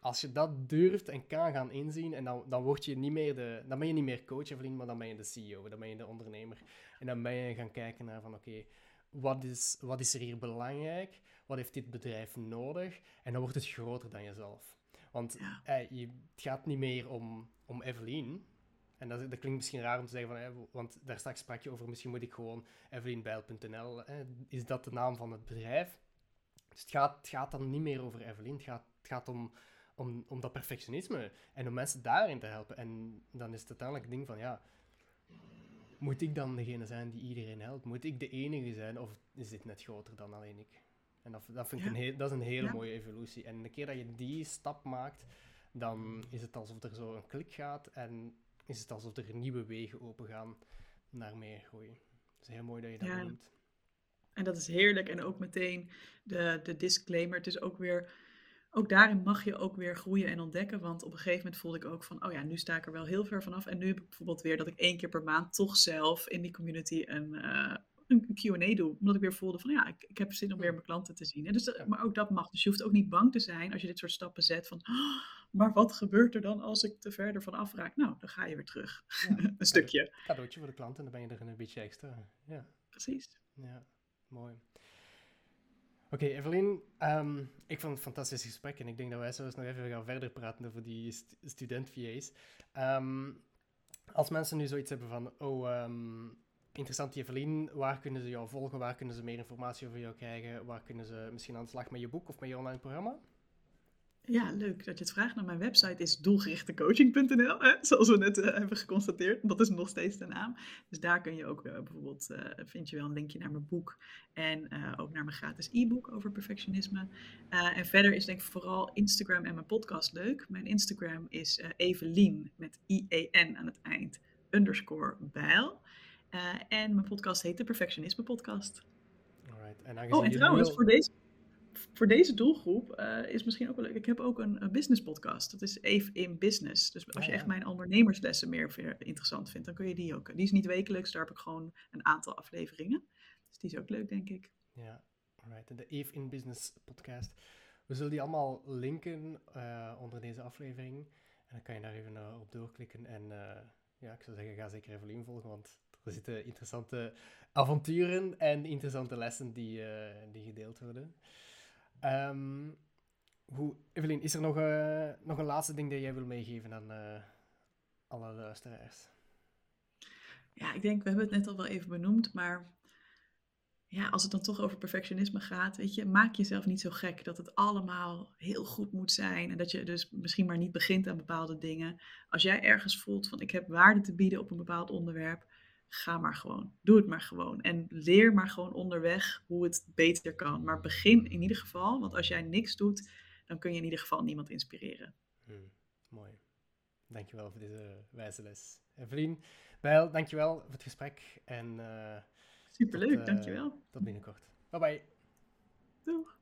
als je dat durft en kan gaan inzien, en dan, dan, word je niet meer de, dan ben je niet meer coach, Evelien, maar dan ben je de CEO, dan ben je de ondernemer. En dan ben je gaan kijken naar van, oké, wat, is, wat is er hier belangrijk? Wat heeft dit bedrijf nodig? En dan wordt het groter dan jezelf. Want eh, je, het gaat niet meer om, om Evelien. En dat, dat, klinkt misschien raar om te zeggen, van, eh, want daar straks sprak je over, misschien moet ik gewoon evelienbijl.nl, eh, is dat de naam van het bedrijf? Dus het gaat, het gaat dan niet meer over Evelien, het gaat, het gaat om, om, om dat perfectionisme en om mensen daarin te helpen. En dan is het uiteindelijk het ding van, ja, moet ik dan degene zijn die iedereen helpt? Moet ik de enige zijn of is dit net groter dan alleen ik? En dat, dat vind ik een, heel, dat is een hele mooie evolutie. En de keer dat je die stap maakt, dan is het alsof er zo een klik gaat en is het alsof er nieuwe wegen open gaan naar meer groei. Het is heel mooi dat je dat ja. noemt. En dat is heerlijk. En ook meteen de, de disclaimer. Het is ook weer ook daarin mag je ook weer groeien en ontdekken. Want op een gegeven moment voelde ik ook van, oh ja, nu sta ik er wel heel ver vanaf. En nu heb ik bijvoorbeeld weer dat ik één keer per maand toch zelf in die community een, uh, een Q&A doe. Omdat ik weer voelde van, ja, ik, ik heb zin om weer mijn klanten te zien. dus, maar ook dat mag. Dus je hoeft ook niet bang te zijn als je dit soort stappen zet van, oh, maar wat gebeurt er dan als ik te verder van afraak? Nou, dan ga je weer terug. een stukje. Cadeautje voor de klant en dan ben je er een beetje extra. Ja. Precies. Ja, mooi. Oké, Evelien, ehm, ik vond het een fantastisch gesprek en ik denk dat wij zo eens nog even gaan verder praten over die st student-VA's. Ehm, als mensen nu zoiets hebben van, oh, um, interessant Evelien, waar kunnen ze jou volgen, waar kunnen ze meer informatie over jou krijgen, waar kunnen ze misschien aan de slag met je boek of met je online programma? Ja, leuk dat je het vraagt. Nou, mijn website is doelgerichtecoaching.nl, zoals we net uh, hebben geconstateerd. Dat is nog steeds de naam. Dus daar kun je ook uh, bijvoorbeeld, uh, vind je wel een linkje naar mijn boek en ook naar mijn gratis e-book over perfectionisme. en verder is denk ik vooral Instagram en mijn podcast leuk. Mijn Instagram is Evelien met I-E-N aan het eind, underscore bijl. En mijn podcast heet de Perfectionisme Podcast. Alright. En oh, en trouwens, voor deze voor deze doelgroep uh, is misschien ook wel leuk. Ik heb ook een, een, business podcast. Dat is Even in Business. Dus als je echt mijn ondernemerslessen meer interessant vindt, dan kun je die ook. Die is niet wekelijks, daar heb ik gewoon een aantal afleveringen. Dus die is ook leuk, denk ik. Ja, alright. De Eve in Business podcast. We zullen die allemaal linken uh, onder deze aflevering. En dan kan je daar even op doorklikken. En ja, ik zou zeggen, ga zeker Evelien volgen, want er zitten interessante avonturen en interessante lessen die, die gedeeld worden. Um, hoe, Evelien, is er nog, uh, nog een laatste ding dat jij wil meegeven aan uh, alle luisteraars? Ja, ik denk, we hebben het net al wel even benoemd, maar ja, als het dan toch over perfectionisme gaat, weet je, maak jezelf niet zo gek dat het allemaal heel goed moet zijn en dat je dus misschien maar niet begint aan bepaalde dingen. Als jij ergens voelt van ik heb waarde te bieden op een bepaald onderwerp, ga maar gewoon. Doe het maar gewoon. En leer maar gewoon onderweg hoe het beter kan. Maar begin in ieder geval, want als jij niks doet, dan kun je in ieder geval niemand inspireren. Hmm, mooi. Dankjewel voor deze wijze les. Evelien, Bijl, dankjewel voor het gesprek. En, uh, Superleuk, tot, uh, dankjewel. Tot binnenkort. Bye bye. Doeg.